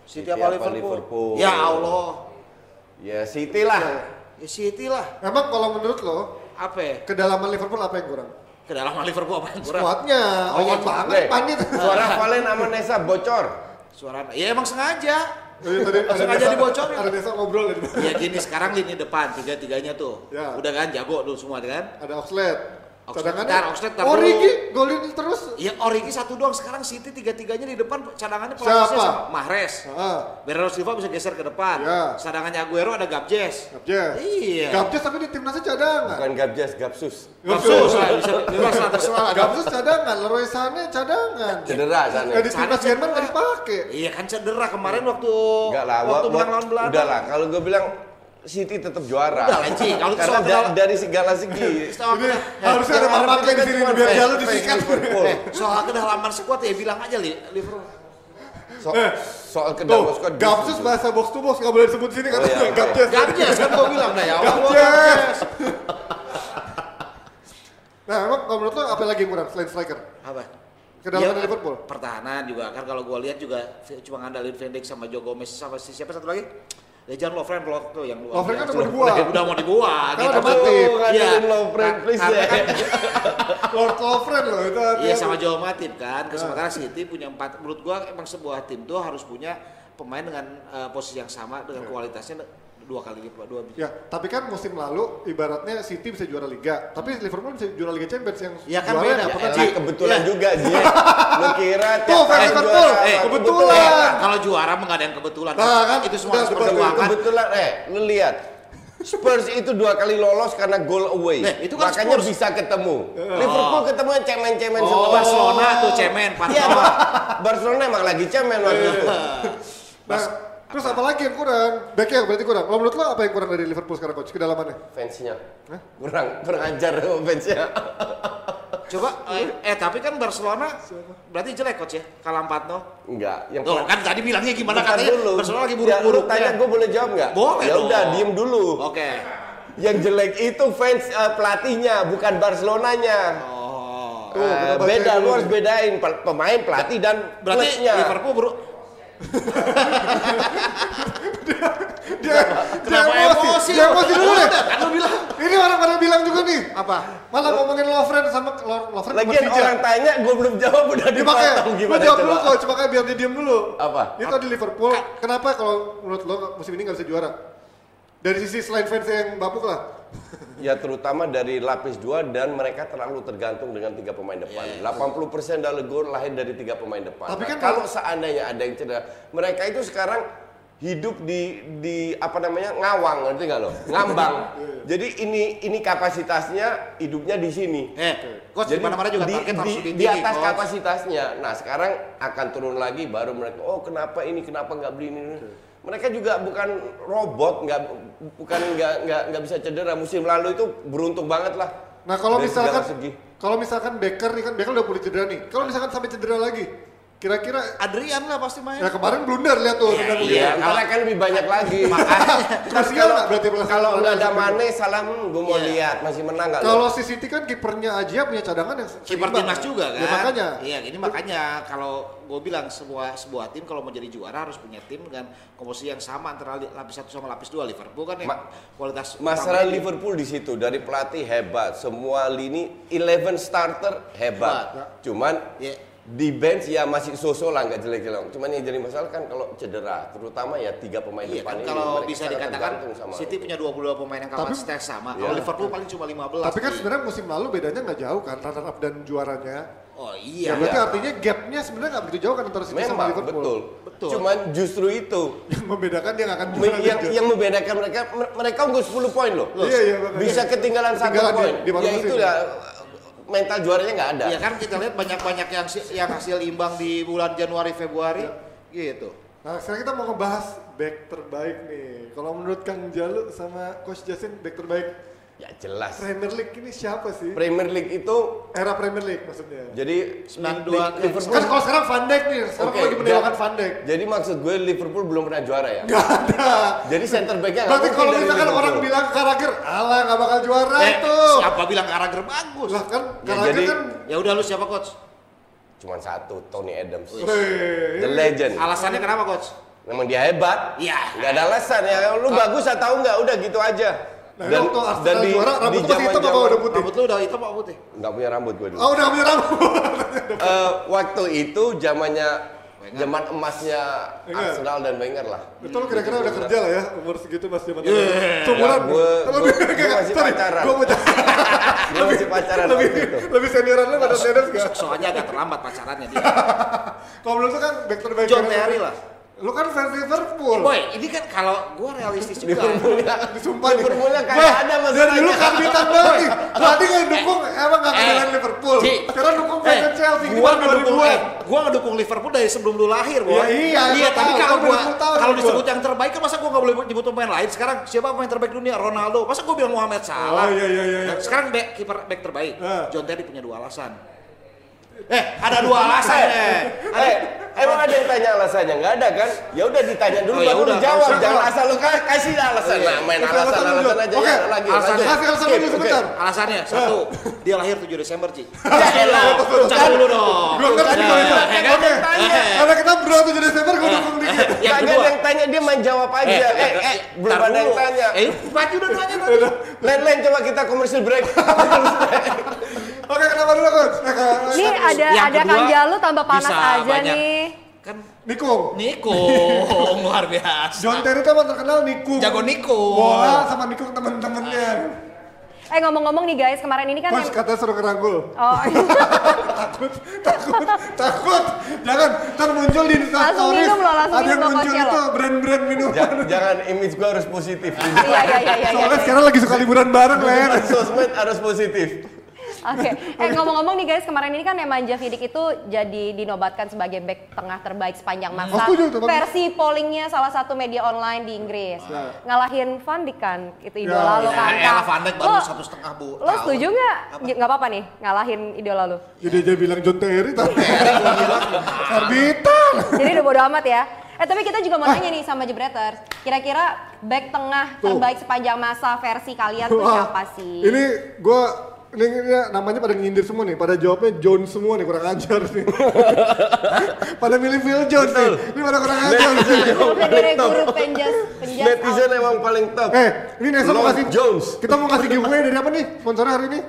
Speaker 5: City apa Liverpool?
Speaker 4: Liverpool?
Speaker 5: Ya Allah.
Speaker 4: Ya City lah.
Speaker 5: Ya City lah.
Speaker 3: Emang kalau menurut lo,
Speaker 5: Apa ya?
Speaker 3: kedalaman Liverpool apa yang kurang?
Speaker 5: Kedalaman Liverpool apa yang kurang?
Speaker 3: Squadnya,
Speaker 5: Oh, iya,
Speaker 3: banget,
Speaker 4: Nih,
Speaker 3: panit.
Speaker 4: Suara Valen sama Nesa bocor.
Speaker 5: Suara Ya emang sengaja.
Speaker 3: Oh iya, tadi
Speaker 5: Langsung
Speaker 3: ada
Speaker 5: aja dibocorin.
Speaker 3: Ada desa ngobrol tadi.
Speaker 5: Ya gini sekarang lini depan tiga-tiganya tuh.
Speaker 3: Ya.
Speaker 5: Udah kan jago tuh semua kan?
Speaker 3: Ada Oxlade.
Speaker 5: Oxlade,
Speaker 3: Cadangannya.
Speaker 5: ntar, Oxlade, ntar
Speaker 3: Oh,
Speaker 5: dulu.
Speaker 3: Rigi golin terus.
Speaker 5: Ya Origi satu doang sekarang City tiga-tiganya di depan cadangannya
Speaker 3: Siapa?
Speaker 5: pelapisnya sama Mahrez.
Speaker 3: Heeh.
Speaker 5: Bernardo Silva bisa geser ke depan.
Speaker 3: Ya.
Speaker 5: Cadangannya Aguero ada Gabjes.
Speaker 3: Gabjes.
Speaker 5: Iya.
Speaker 3: Gabjes tapi di timnasnya cadangan.
Speaker 4: Bukan Gabjas, Gapsus.
Speaker 5: Gabsus lah bisa bebas lah terserah. lah.
Speaker 3: Gabjes cadangan, Leroy Sané cadangan.
Speaker 4: Cedera sana.
Speaker 3: Nggak di timnas
Speaker 5: Sané
Speaker 3: Jerman nggak
Speaker 5: cedera.
Speaker 3: dipakai.
Speaker 5: Iya kan cedera kemarin waktu
Speaker 4: Enggak lah,
Speaker 5: waktu
Speaker 4: wa-
Speaker 5: menang
Speaker 4: wa-
Speaker 5: lawan Belanda.
Speaker 4: Udah lah, kalau gue bilang City tetap juara.
Speaker 5: Udah lah, Ci. Kalau itu
Speaker 4: Karena
Speaker 5: soal
Speaker 4: da- dari segala segi.
Speaker 5: Soal
Speaker 3: Ini
Speaker 5: kedah-
Speaker 3: harusnya ada
Speaker 4: Yang
Speaker 3: Mama
Speaker 4: harus
Speaker 3: di sini biar disikat.
Speaker 4: Liverpool.
Speaker 5: Eh, soal kedalaman squad ya bilang aja li Liverpool.
Speaker 4: So- soal
Speaker 3: Tuh,
Speaker 4: kedalaman squad.
Speaker 3: Gabjes bahasa box to box nggak boleh disebut sini kan.
Speaker 4: Oh, iya,
Speaker 5: kan gua bilang dah ya.
Speaker 3: Gabjes. Nah, emang kalau menurut lo apa lagi yang kurang selain striker?
Speaker 5: Apa?
Speaker 3: Kedalaman
Speaker 5: Ya,
Speaker 3: Liverpool.
Speaker 5: Pertahanan juga kan kalau gua lihat juga cuma ngandalin Van Dijk sama Joe Gomez sama si siapa satu lagi? Dejan Lovren kalau tuh yang luar.
Speaker 3: Lovren kan
Speaker 5: biasa.
Speaker 3: udah mau dibuang.
Speaker 5: Udah mau dibuang.
Speaker 3: Kan udah
Speaker 5: Tapi-
Speaker 3: mati.
Speaker 5: Iya.
Speaker 4: Lovren,
Speaker 5: Ka-
Speaker 4: please ya.
Speaker 5: kan-
Speaker 3: Lord Lovren loh itu.
Speaker 5: Iya sama Joe Matip kan. Sementara City punya empat. Menurut gua emang sebuah tim tuh harus punya pemain dengan eh, posisi yang sama dengan kualitasnya dua kali lipat dua biji.
Speaker 3: Ya, tapi kan musim lalu ibaratnya City bisa juara Liga, tapi Liverpool bisa juara Liga Champions yang
Speaker 5: Ya kan beda,
Speaker 3: apa
Speaker 4: Ya
Speaker 3: kan?
Speaker 4: kebetulan
Speaker 5: Iya.
Speaker 4: juga Ji. Lu kira
Speaker 3: Tuh, fans
Speaker 4: kali
Speaker 3: Liverpool. Eh, kebetulan.
Speaker 5: Eh, kalau juara mah ada yang kebetulan.
Speaker 3: Nah, kan,
Speaker 5: itu semua harus.
Speaker 4: Kebetulan eh lu lihat Spurs itu dua kali lolos karena goal away.
Speaker 5: Nah, itu kan
Speaker 4: Makanya
Speaker 5: Spurs.
Speaker 4: bisa ketemu. Liverpool ketemu yang cemen-cemen
Speaker 5: Oh,
Speaker 4: semua.
Speaker 5: Barcelona tuh cemen,
Speaker 4: Iya. Barcelona emang lagi cemen waktu itu.
Speaker 3: Nah, terus apa lagi yang kurang? Backnya berarti kurang. Kalau menurut lo apa yang kurang dari Liverpool sekarang coach? Kedalamannya?
Speaker 4: Fansnya kurang kurang ajar sama fansnya.
Speaker 5: Coba, eh, eh, tapi kan Barcelona berarti jelek coach ya, kalah 4-0.
Speaker 4: Enggak, yang
Speaker 5: Tuh, kan tadi bilangnya gimana
Speaker 4: Bentar
Speaker 5: katanya
Speaker 4: dulu.
Speaker 5: Barcelona lagi
Speaker 4: Ya,
Speaker 5: buruk-buruk.
Speaker 4: tanya gue boleh jawab nggak?
Speaker 5: Boleh
Speaker 4: Ya udah, diem dulu.
Speaker 5: Oke.
Speaker 4: Yang jelek itu fans eh, pelatihnya, bukan Barcelonanya.
Speaker 5: Oh.
Speaker 3: Bacain
Speaker 4: beda, lu harus
Speaker 3: nih.
Speaker 4: bedain pemain, pelatih dan
Speaker 5: Berarti
Speaker 4: klubnya.
Speaker 5: Liverpool buruk.
Speaker 3: Dia,
Speaker 5: Kenapa
Speaker 3: dia emosi,
Speaker 5: emosi?
Speaker 3: dia emosi dulu deh.
Speaker 5: Kan lu bilang.
Speaker 3: Ini orang pada bilang juga nih.
Speaker 5: Apa?
Speaker 3: Malah ngomongin Lovren sama Lo- Lovren sama
Speaker 4: Lagian orang tanya, gue belum jawab udah
Speaker 3: Dia
Speaker 4: dipotong gimana
Speaker 3: jawab dulu
Speaker 4: coba?
Speaker 3: coach, makanya biar dia diem dulu.
Speaker 4: Apa?
Speaker 3: Itu tadi Liverpool, kenapa kalau menurut lo musim ini nggak bisa juara? Dari sisi selain fans yang bapuk lah.
Speaker 4: Ya terutama dari lapis dua dan mereka terlalu tergantung dengan tiga pemain depan. 80% dari gol lahir dari tiga pemain depan.
Speaker 3: Tapi
Speaker 4: Nah,
Speaker 3: kan
Speaker 4: kalau seandainya ada yang cedera, mereka itu sekarang hidup di di apa namanya ngawang ngerti nggak lo? Ngambang. Jadi ini ini kapasitasnya hidupnya di sini.
Speaker 5: Eh, coach di mana-mana juga
Speaker 4: di,
Speaker 5: target
Speaker 4: di, di
Speaker 5: tinggi,
Speaker 4: atas
Speaker 5: coach.
Speaker 4: kapasitasnya. Nah sekarang akan turun lagi baru mereka oh kenapa ini kenapa nggak beli ini. Mereka juga bukan robot nggak bukan nggak nggak nggak bisa cedera. Musim lalu itu beruntung banget lah.
Speaker 3: Nah kalau misalkan, kalau misalkan Becker nih kan Becker udah pulih cedera nih. Kalau misalkan sampai cedera lagi, kira-kira
Speaker 5: Adrian lah pasti main.
Speaker 3: ya kemarin blunder lihat tuh.
Speaker 5: Iya,
Speaker 3: tendang
Speaker 5: iya.
Speaker 4: kalau kan lebih banyak lagi.
Speaker 3: Krusial nggak berarti
Speaker 4: kalau, kalau nggak ada Mane, salam gue mau
Speaker 5: Iya.
Speaker 4: lihat masih menang nggak?
Speaker 3: Kalau si City kan kipernya aja punya cadangan yang
Speaker 5: Kiper timnas juga kan.
Speaker 3: Ya makanya.
Speaker 5: Iya, ini makanya kalau gue bilang sebuah sebuah tim kalau mau jadi juara harus punya tim dengan komposisi yang sama antara lapis satu sama lapis dua. Liverpool kan yang
Speaker 4: Ma-
Speaker 5: kualitas
Speaker 4: Masalah Liverpool di situ dari pelatih hebat, semua lini 11 starter hebat.
Speaker 5: Hebat.
Speaker 4: Cuman
Speaker 5: Ya.
Speaker 4: Di bench ya masih so-so lah nggak jelek-jelek. Cuman yang jadi masalah kan kalau cedera, terutama ya tiga pemain
Speaker 5: Iya
Speaker 4: depan
Speaker 5: kan
Speaker 4: ini.
Speaker 5: kalau bisa dikatakan
Speaker 4: sama-
Speaker 5: City punya 22 pemain yang kapasitas sama. Kalau
Speaker 4: Iya.
Speaker 5: Liverpool paling cuma 15.
Speaker 3: Tapi kan sebenarnya musim lalu bedanya nggak jauh kan, runner up dan juaranya.
Speaker 5: Oh
Speaker 3: Ya,
Speaker 5: iya.
Speaker 3: berarti
Speaker 4: Iya.
Speaker 3: artinya gapnya sebenarnya nggak begitu jauh kan antara City sama
Speaker 4: Memang
Speaker 3: Liverpool.
Speaker 4: betul.
Speaker 5: Betul.
Speaker 4: Cuman justru itu
Speaker 3: Yang membedakan dia nggak akan juara
Speaker 4: yang,
Speaker 3: Liga.
Speaker 4: yang membedakan mereka mereka unggul 10 poin loh.
Speaker 3: Iya, iya, makanya.
Speaker 4: Bisa ketinggalan satu
Speaker 3: Ketinggalan di-
Speaker 4: poin.
Speaker 3: di
Speaker 4: Ya itu ya mental juaranya nggak ada.
Speaker 5: Iya kan kita lihat banyak-banyak yang yang hasil imbang di bulan Januari Februari gitu.
Speaker 3: Nah sekarang kita mau ngebahas back terbaik nih. Kalau menurut Kang Jalu sama Coach Jasin back terbaik
Speaker 4: Ya jelas.
Speaker 3: Premier League ini siapa sih?
Speaker 4: Premier League itu
Speaker 3: Era Premier League maksudnya.
Speaker 4: jadi
Speaker 5: 92
Speaker 4: Liverpool.
Speaker 3: Kan kalau sekarang Van Dijk nih, sekarang
Speaker 4: Oke,
Speaker 3: lagi mendewakan Van Dijk.
Speaker 4: Jadi maksud gue Liverpool belum pernah juara ya?
Speaker 3: Gak ada.
Speaker 4: Jadi center backnya nggak
Speaker 3: Berarti kalau misalkan
Speaker 4: Liverpool.
Speaker 3: orang bilang Carragher, alah nggak bakal juara
Speaker 5: Eh,
Speaker 3: itu.
Speaker 5: siapa bilang Carragher bagus?
Speaker 3: Lah kan
Speaker 4: Ya,
Speaker 3: Carragher
Speaker 4: jadi-
Speaker 3: kan
Speaker 5: Ya udah lu siapa coach?
Speaker 4: Cuman satu, Tony Adams.
Speaker 3: Weh,
Speaker 4: The legend.
Speaker 5: Alasannya kenapa coach?
Speaker 4: Memang dia hebat.
Speaker 5: Iya.
Speaker 4: Nggak ada alasan ya. Lu bagus atau enggak, udah gitu aja.
Speaker 3: Nah, waktu Arsenal
Speaker 4: di,
Speaker 3: juara,
Speaker 4: di
Speaker 3: rambut masih hitam apa udah putih?
Speaker 5: Rambut lu udah hitam apa putih?
Speaker 4: Nggak punya rambut gue dulu.
Speaker 3: Oh udah punya rambut.
Speaker 4: Eh, waktu itu zamannya zaman emasnya
Speaker 3: Wenger.
Speaker 4: Arsenal dan Wenger lah.
Speaker 3: Itu lu kira-kira udah kerja lah ya, umur segitu masih zaman
Speaker 5: Iya.
Speaker 3: Seumuran.
Speaker 4: Ya, gua- gua
Speaker 3: kayak-
Speaker 4: masih
Speaker 3: sorry,
Speaker 4: pacaran.
Speaker 3: Gua mau
Speaker 4: Gue masih pacaran
Speaker 3: lebih,
Speaker 4: waktu itu.
Speaker 3: lebih senioran lu pada Adams gak?
Speaker 5: Soalnya agak terlambat pacarannya dia.
Speaker 3: Kalau menurut lu kan back terbaik
Speaker 5: John
Speaker 3: era-
Speaker 5: Terry lah.
Speaker 3: Lu kan fans Liverpool.
Speaker 5: Boy, ini kan kalau gua realistis juga.
Speaker 3: Disumpah nih.
Speaker 4: Liverpoolnya
Speaker 3: Weh,
Speaker 4: kayak ada
Speaker 3: Dari dulu kan bintang banget nih. Tadi nggak dukung, emang
Speaker 5: eh,
Speaker 3: kenal Liverpool.
Speaker 5: Ci.
Speaker 3: Sekarang dukung fans
Speaker 5: Eh,
Speaker 3: Chelsea.
Speaker 5: gua
Speaker 3: Gimana
Speaker 5: ngedukung,
Speaker 3: 2000-an?
Speaker 5: eh, gua ngedukung Liverpool dari sebelum lu lahir, boy.
Speaker 3: Ya, iya,
Speaker 5: iya
Speaker 3: gua
Speaker 5: tapi kalau
Speaker 3: gua
Speaker 5: gua
Speaker 3: 20 tahun
Speaker 5: kalau disebut yang terbaik kan masa gua nggak boleh nyebut pemain lain. Sekarang siapa pemain terbaik dunia? Ronaldo. Masa gua bilang Mohamed Salah?
Speaker 3: Oh, iya, iya, iya, iya.
Speaker 5: Sekarang back kiper back terbaik.
Speaker 3: Eh.
Speaker 5: John Terry punya dua alasan. Eh, ada dua alasan eh.
Speaker 4: Eh, emang ada yang tanya alasannya? Nggak ada kan? Ya udah ditanya dulu
Speaker 5: Oh, ya
Speaker 4: baru
Speaker 5: udah,
Speaker 4: jawab.
Speaker 3: kalau-
Speaker 4: Jangan asal lu ka- kasih alasan.
Speaker 5: Iya.
Speaker 4: Nah, main alasan
Speaker 3: alasan
Speaker 4: alasan aja
Speaker 3: Oke,
Speaker 4: ya lagi.
Speaker 5: alasannya.
Speaker 4: lanjut.
Speaker 3: Kasih alasan
Speaker 4: Skip,
Speaker 3: dulu
Speaker 4: oke.
Speaker 3: sebentar.
Speaker 5: Alasannya satu, dia lahir 7 Desember, Ci.
Speaker 4: Ya elah, kan-
Speaker 5: dulu dong.
Speaker 3: Kalau itu.
Speaker 5: ya kan?
Speaker 3: Oke,
Speaker 5: Eh,
Speaker 3: karena kita bro 7 Desember gua dukung dikit.
Speaker 5: Yang kedua.
Speaker 4: yang tanya dia main jawab aja. Eh, eh, belum ada yang tanya.
Speaker 5: Eh, Baju udah nanya tadi.
Speaker 4: Lain-lain coba kita commercial break.
Speaker 3: Oke, kenapa dulu coach? Eh, ke-
Speaker 2: Ini ada
Speaker 5: Yang
Speaker 2: ada
Speaker 5: kedua,
Speaker 2: Kang Jalu tambah panas
Speaker 5: bisa
Speaker 2: aja
Speaker 5: banyak.
Speaker 2: nih.
Speaker 5: Kan
Speaker 3: Nikung.
Speaker 5: Nikung luar biasa.
Speaker 3: John Terry itu emang terkenal nikung.
Speaker 5: Jago nikung.
Speaker 3: Bola sama nikung temen-temennya.
Speaker 2: Eh ngomong-ngomong nih guys, kemarin ini kan
Speaker 3: Coach
Speaker 2: yang-
Speaker 3: katanya suruh ngerangkul.
Speaker 2: Oh,
Speaker 3: takut, takut, takut. Jangan, ntar muncul di Insta
Speaker 2: Langsung
Speaker 3: Stories.
Speaker 2: minum loh, langsung
Speaker 3: Ada yang
Speaker 2: minum
Speaker 3: muncul itu brand-brand minuman.
Speaker 4: jangan, jangan image gua harus positif.
Speaker 2: iya iya iya iya.
Speaker 3: Soalnya
Speaker 2: iya.
Speaker 3: sekarang lagi suka liburan bareng, Ler.
Speaker 4: Sosmed harus positif.
Speaker 2: Oke, eh ngomong-ngomong nih guys, kemarin ini kan Nemanja Vidic itu jadi dinobatkan sebagai back tengah terbaik sepanjang masa.
Speaker 3: Oh, setuju.
Speaker 2: Versi pollingnya salah satu media online di Inggris.
Speaker 3: Ya.
Speaker 2: Ngalahin Van Dijk kan, itu
Speaker 3: Ya.
Speaker 2: idola lu
Speaker 5: Ya,
Speaker 2: kan. Kak.
Speaker 5: Van Dijk baru
Speaker 2: Lo-
Speaker 5: satu setengah bu.
Speaker 2: Lo setuju nggak? Nggak apa-apa nih, ngalahin idola lu.
Speaker 3: Jadi dia bilang John Terry, tapi Arbitan.
Speaker 2: Jadi udah bodo amat ya. Eh tapi kita juga mau tanya nih sama Jebreters. Kira-kira back tengah
Speaker 3: Tuh.
Speaker 2: terbaik sepanjang masa versi kalian tuh siapa sih?
Speaker 3: Ini gue ini, ini namanya pada nyindir semua nih, pada jawabnya John semua nih kurang ajar nih. pada milih Phil Jones nih, ini pada kurang ajar nih.
Speaker 2: Dari guru penjas penjas
Speaker 4: Netizen emang paling top.
Speaker 3: Eh, ini Nesa mau kasih
Speaker 4: Jones.
Speaker 3: Kita mau kasih giveaway dari apa nih? Sponsornya hari ini?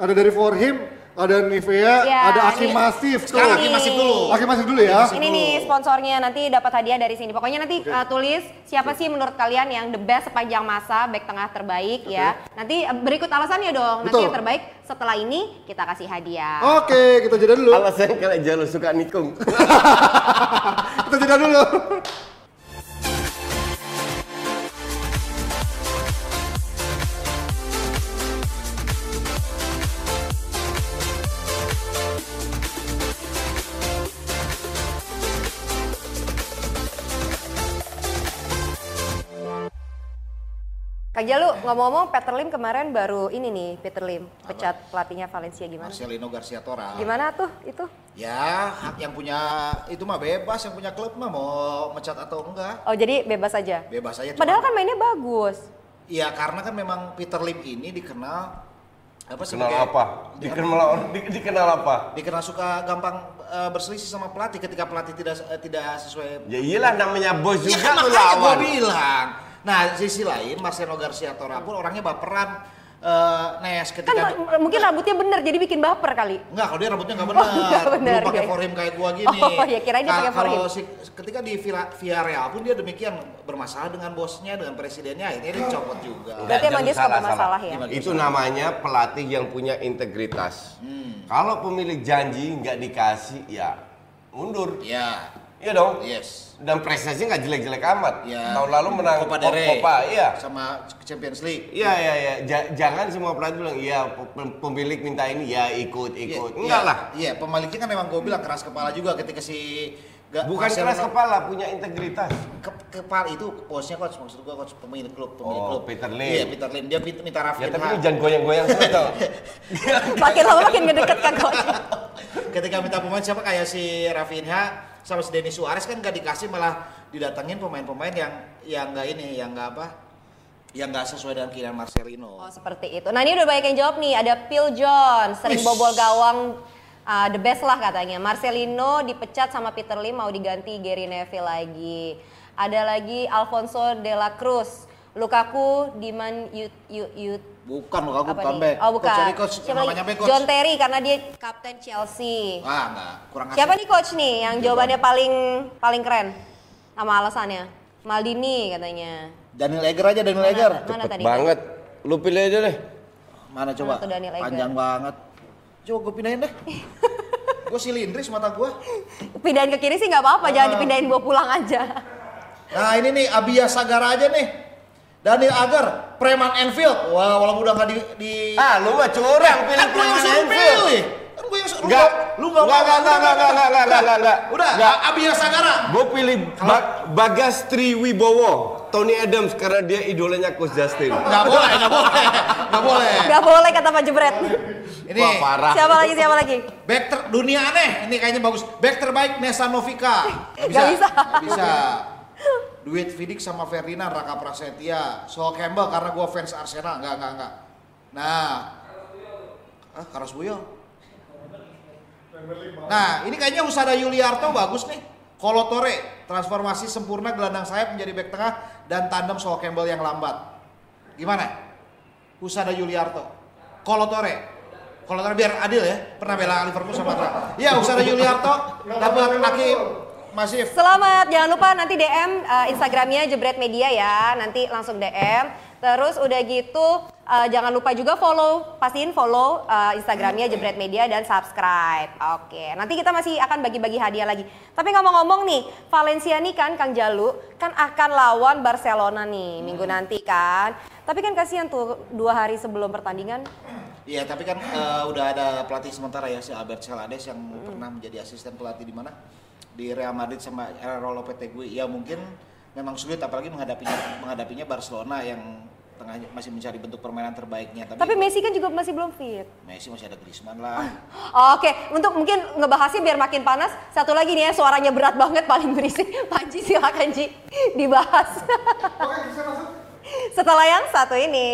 Speaker 3: Ada dari For Him, ada Nivea,
Speaker 2: Ya,
Speaker 3: ada Aki
Speaker 2: ini-
Speaker 3: Masif. tuh.
Speaker 5: Sekarang Aki Masif dulu.
Speaker 3: Aki Masif dulu ya.
Speaker 2: Ini nih sponsornya nanti dapat hadiah dari sini. Pokoknya nanti uh, tulis siapa sih menurut kalian yang the best sepanjang masa back tengah terbaik ya. Nanti uh, berikut alasannya dong. Nanti
Speaker 3: Betul.
Speaker 2: yang terbaik setelah ini kita kasih hadiah.
Speaker 3: Oke, kita jeda dulu.
Speaker 4: Alasan kalau Jalo suka nikung.
Speaker 3: Kita jeda dulu.
Speaker 2: Kang Jalu, ngomong-ngomong Peter Lim kemarin baru ini nih Peter Lim pecat pelatihnya Valencia gimana?
Speaker 5: Marcelino Garcia Tora.
Speaker 2: Gimana tuh itu?
Speaker 5: Ya, hak yang punya itu mah bebas, yang punya klub mah mau mecat atau enggak.
Speaker 2: Oh jadi bebas aja.
Speaker 5: Bebas aja.
Speaker 2: Padahal kan mainnya bagus.
Speaker 5: Iya, karena kan memang Peter Lim ini dikenal apa
Speaker 4: Kenal
Speaker 5: sebagai-
Speaker 4: apa? Dikenal di- dikenal apa?
Speaker 5: dikenal suka gampang eh, berselisih sama pelatih ketika pelatih tidak eh, tidak sesuai
Speaker 4: Ya iyalah namanya bos
Speaker 5: Ya
Speaker 4: juga
Speaker 5: kan
Speaker 4: lu
Speaker 5: makanya gue
Speaker 4: lawan.
Speaker 5: bilang. Nah, sisi lain Marcelo Garcia Tora pun orangnya baperan. Eh, Nes
Speaker 2: Kan
Speaker 5: ketika
Speaker 2: m- mungkin rambutnya bener jadi bikin baper kali.
Speaker 5: Enggak, kalau dia rambutnya enggak benar.
Speaker 2: Oh, nggak benar,
Speaker 5: Belum pakai
Speaker 2: ya.
Speaker 5: foreign kayak gua gini.
Speaker 2: Oh, ya, kirain dia
Speaker 5: Ka-
Speaker 2: pakai
Speaker 5: Kalau
Speaker 2: foreign.
Speaker 5: si, ketika di Villa- Villarreal pun dia demikian bermasalah dengan bosnya, dengan presidennya, akhirnya dia dicopot juga.
Speaker 2: Berarti
Speaker 4: Enggak,
Speaker 2: emang dia suka
Speaker 4: salah,
Speaker 2: bermasalah
Speaker 4: salah.
Speaker 2: ya?
Speaker 4: Itu namanya pelatih yang punya integritas. Kalau pemilik janji nggak dikasih, ya mundur.
Speaker 5: Iya.
Speaker 4: Iya dong.
Speaker 5: Yes.
Speaker 4: Dan prestasinya nggak jelek-jelek amat.
Speaker 5: Iya.
Speaker 4: Tahun lalu menang
Speaker 5: Copa del Rey.
Speaker 4: Copa, iya.
Speaker 5: Sama Champions League.
Speaker 4: Iya iya iya. Ja- jangan semua pelatih bilang iya pem- pemilik minta ini ya ikut ikut.
Speaker 5: Iya,
Speaker 4: Enggak
Speaker 5: iya,
Speaker 4: lah.
Speaker 5: Iya, pemiliknya kan memang gue bilang keras kepala juga ketika si Nggak,
Speaker 4: Bukan keras kepala, punya integritas.
Speaker 5: Ke, kepala itu bosnya coach maksud gua coach pemilik klub pemilik
Speaker 4: Oh,
Speaker 5: klub
Speaker 4: Peter Lim.
Speaker 5: iya Peter Lim dia minta, minta
Speaker 4: Ya
Speaker 5: Rafinha
Speaker 4: tapi lu jangan goyang-goyang terus.
Speaker 2: Makin lama makin ngedeket kan coach.
Speaker 5: ketika minta pemain siapa kayak si Rafinha sama si Denis Suarez kan gak dikasih malah didatengin pemain-pemain yang yang nggak ini yang nggak apa yang nggak sesuai dengan keinginan Marcelino
Speaker 2: Oh seperti itu. Nah ini udah banyak yang jawab nih. Ada Phil John, sering
Speaker 5: Wis.
Speaker 2: bobol gawang uh, the best lah katanya. Marcelino dipecat sama Peter Lim mau diganti Gary Neville lagi. Ada lagi Alfonso de la Cruz. Lukaku di Man Yut Yut
Speaker 5: bukan loh aku bukan back
Speaker 2: Oh bukan.
Speaker 5: coach, coach
Speaker 2: Siapa
Speaker 5: namanya back coach
Speaker 2: John Terry karena dia kapten Chelsea.
Speaker 5: ah enggak kurang asik.
Speaker 2: Siapa nih coach nih yang jawabannya paling paling keren? Sama alasannya? Maldini katanya.
Speaker 5: Daniel Eger aja Daniel Eger
Speaker 2: Mana
Speaker 4: Cepet
Speaker 2: tadi?
Speaker 4: banget. Lu pilih aja deh.
Speaker 5: mana coba
Speaker 2: Daniel Eger?
Speaker 5: panjang banget coba gue pindahin deh gue silindris mata gue
Speaker 2: Pindahin ke kiri sih nggak apa-apa,
Speaker 5: Ah.
Speaker 2: jangan dipindahin bawa pulang aja.
Speaker 5: nah ini nih Abia Sagara aja nih Daniel Agar Preman Enfield wah walaupun udah nggak di, di
Speaker 4: Ah, lu mah curang pilih
Speaker 5: kan gue yang
Speaker 4: Preman
Speaker 5: suruh
Speaker 4: Enfield.
Speaker 5: pilih kan gue yang suruh
Speaker 4: Enggak.
Speaker 5: lu nggak
Speaker 4: Enggak, enggak, enggak, enggak, enggak, enggak, enggak, enggak, enggak.
Speaker 5: udah
Speaker 4: Enggak.
Speaker 5: Abia Sagara
Speaker 4: Gue pilih Ba- Bagas Triwibowo, Tony Adams karena dia idolanya Coach Justin.
Speaker 5: nggak boleh nggak boleh nggak boleh
Speaker 2: Nggak boleh kata Pak Jebret.
Speaker 5: ini
Speaker 4: Wah, parah.
Speaker 2: Siapa lagi, siapa lagi?
Speaker 5: back ter dunia aneh ini kayaknya bagus back terbaik Nesa Novika
Speaker 2: Nggak bisa.
Speaker 5: nggak bisa duit Vidik sama Ferdinand Raka Prasetya. Sol Campbell karena gue fans Arsenal. Nggak nggak nggak. Nah. Ah Karas Buyo nah ini kayaknya Usada Yuliarto bagus nih. Kolo Tore transformasi sempurna gelandang sayap menjadi back tengah dan tandem Sol Campbell yang lambat. Gimana? Usada Yuliarto. Kolo Tore Tore biar adil ya pernah bela Liverpool sama Tra ya Usada Yuliarto dapat laki masif
Speaker 2: Selamat, jangan lupa nanti DM uh, Instagramnya Jebret Media ya, nanti langsung DM. Terus udah gitu, uh, jangan lupa juga follow, pastiin follow uh, Instagramnya Jebret Media dan subscribe. Oke, nanti kita masih akan bagi-bagi hadiah lagi. Tapi ngomong-ngomong nih, Valencia nih kan Kang Jalu kan akan lawan Barcelona nih minggu nanti kan. Tapi kan kasihan tuh dua hari sebelum pertandingan
Speaker 5: Iya, tapi kan eh, udah ada pelatih sementara ya si Albert Celades yang pernah menjadi asisten pelatih di mana? Di Real Madrid sama Errol Lopetegui. Ya mungkin memang sulit apalagi menghadapinya menghadapinya Barcelona yang tengah masih mencari bentuk permainan terbaiknya. Tapi,
Speaker 2: Tapi Messi kan juga masih belum fit.
Speaker 5: Messi masih ada Griezmann lah.
Speaker 2: Oke, untuk mungkin ngebahasnya biar makin panas, satu lagi nih ya suaranya berat banget paling berisik. Panji silakan Ji dibahas.
Speaker 3: Oke, bisa masuk.
Speaker 2: Setelah yang satu ini.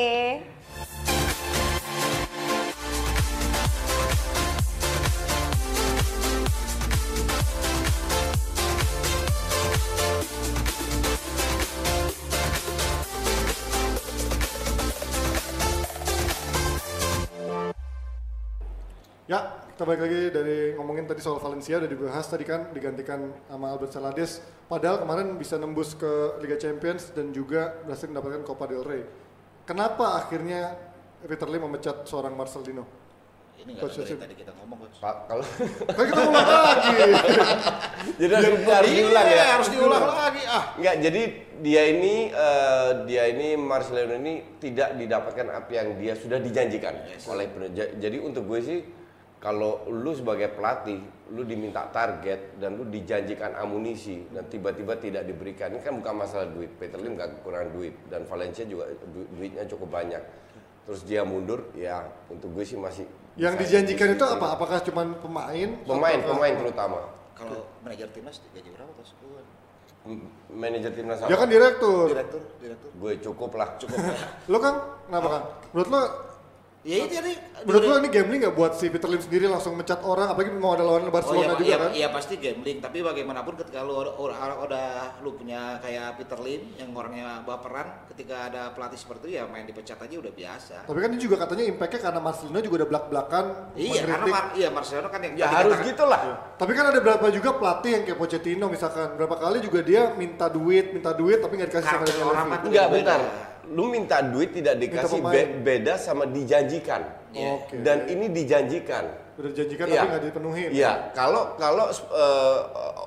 Speaker 3: Ya, kita balik lagi dari ngomongin tadi soal Valencia udah dibahas tadi kan digantikan sama Albert Celades. Padahal kemarin bisa nembus ke Liga Champions dan juga berhasil mendapatkan Copa del Rey. Kenapa akhirnya Peter Lim memecat seorang Marcelino?
Speaker 5: Ini nggak dari tadi kita ngomong coach.
Speaker 4: Pak, kalau
Speaker 3: Kan kita ngomong lagi.
Speaker 4: jadi harus, harus diulang
Speaker 5: Iya,
Speaker 4: ya.
Speaker 5: harus diulang lagi ah.
Speaker 4: Enggak, jadi dia ini eh, dia ini Marcelino ini tidak didapatkan apa yang dia sudah dijanjikan oleh pen- ja- Jadi untuk gue sih kalau lu sebagai pelatih, lu diminta target dan lu dijanjikan amunisi dan tiba-tiba tidak diberikan, ini kan bukan masalah duit. Peter Lim gak kekurangan duit dan Valencia juga du- duitnya cukup banyak. Terus dia mundur, ya untuk gue sih masih
Speaker 3: Yang dijanjikan itu apa? Apakah cuma pemain?
Speaker 4: Pemain, pemain terutama.
Speaker 5: Kalau manajer timnas gaji berapa? Gua
Speaker 4: M- Manajer timnas
Speaker 3: Dia
Speaker 4: apa?
Speaker 3: kan direktur.
Speaker 5: Direktur, direktur.
Speaker 4: Gue cukup lah. Cukup.
Speaker 3: Lo kan kenapa kan? Menurut lo
Speaker 5: Ya itu tadi.
Speaker 3: menurut lo ini gambling nggak buat si Peter Lim sendiri langsung mecat orang apalagi mau ada lawan
Speaker 5: Oh
Speaker 3: Barcelona
Speaker 5: iya,
Speaker 3: juga
Speaker 5: iya,
Speaker 3: kan?
Speaker 5: iya pasti gambling, tapi bagaimanapun ketika lu udah, lu punya kayak Peter Lim yang orangnya baperan, ketika ada pelatih seperti itu ya main dipecat aja udah biasa.
Speaker 3: Tapi kan ini juga katanya impactnya karena Marcelino juga udah belak-belakan
Speaker 5: Iya, karena. Mar iya Marcelo kan yang
Speaker 4: ya harus
Speaker 5: katakan-
Speaker 4: gitu lah.
Speaker 3: Tapi kan ada berapa juga pelatih yang kayak Pochettino misalkan berapa kali juga dia minta duit, minta duit tapi nggak dikasih sama
Speaker 5: Karakter
Speaker 3: Daniel
Speaker 5: orang
Speaker 4: Enggak, bentar. Lu minta duit tidak dikasih be- beda sama dijanjikan.
Speaker 5: Iya.
Speaker 3: Oke.
Speaker 4: Dan ini dijanjikan.
Speaker 3: Udah dijanjikan
Speaker 4: Iya.
Speaker 3: tapi nggak dipenuhi.
Speaker 4: Iya, kalau kalau uh,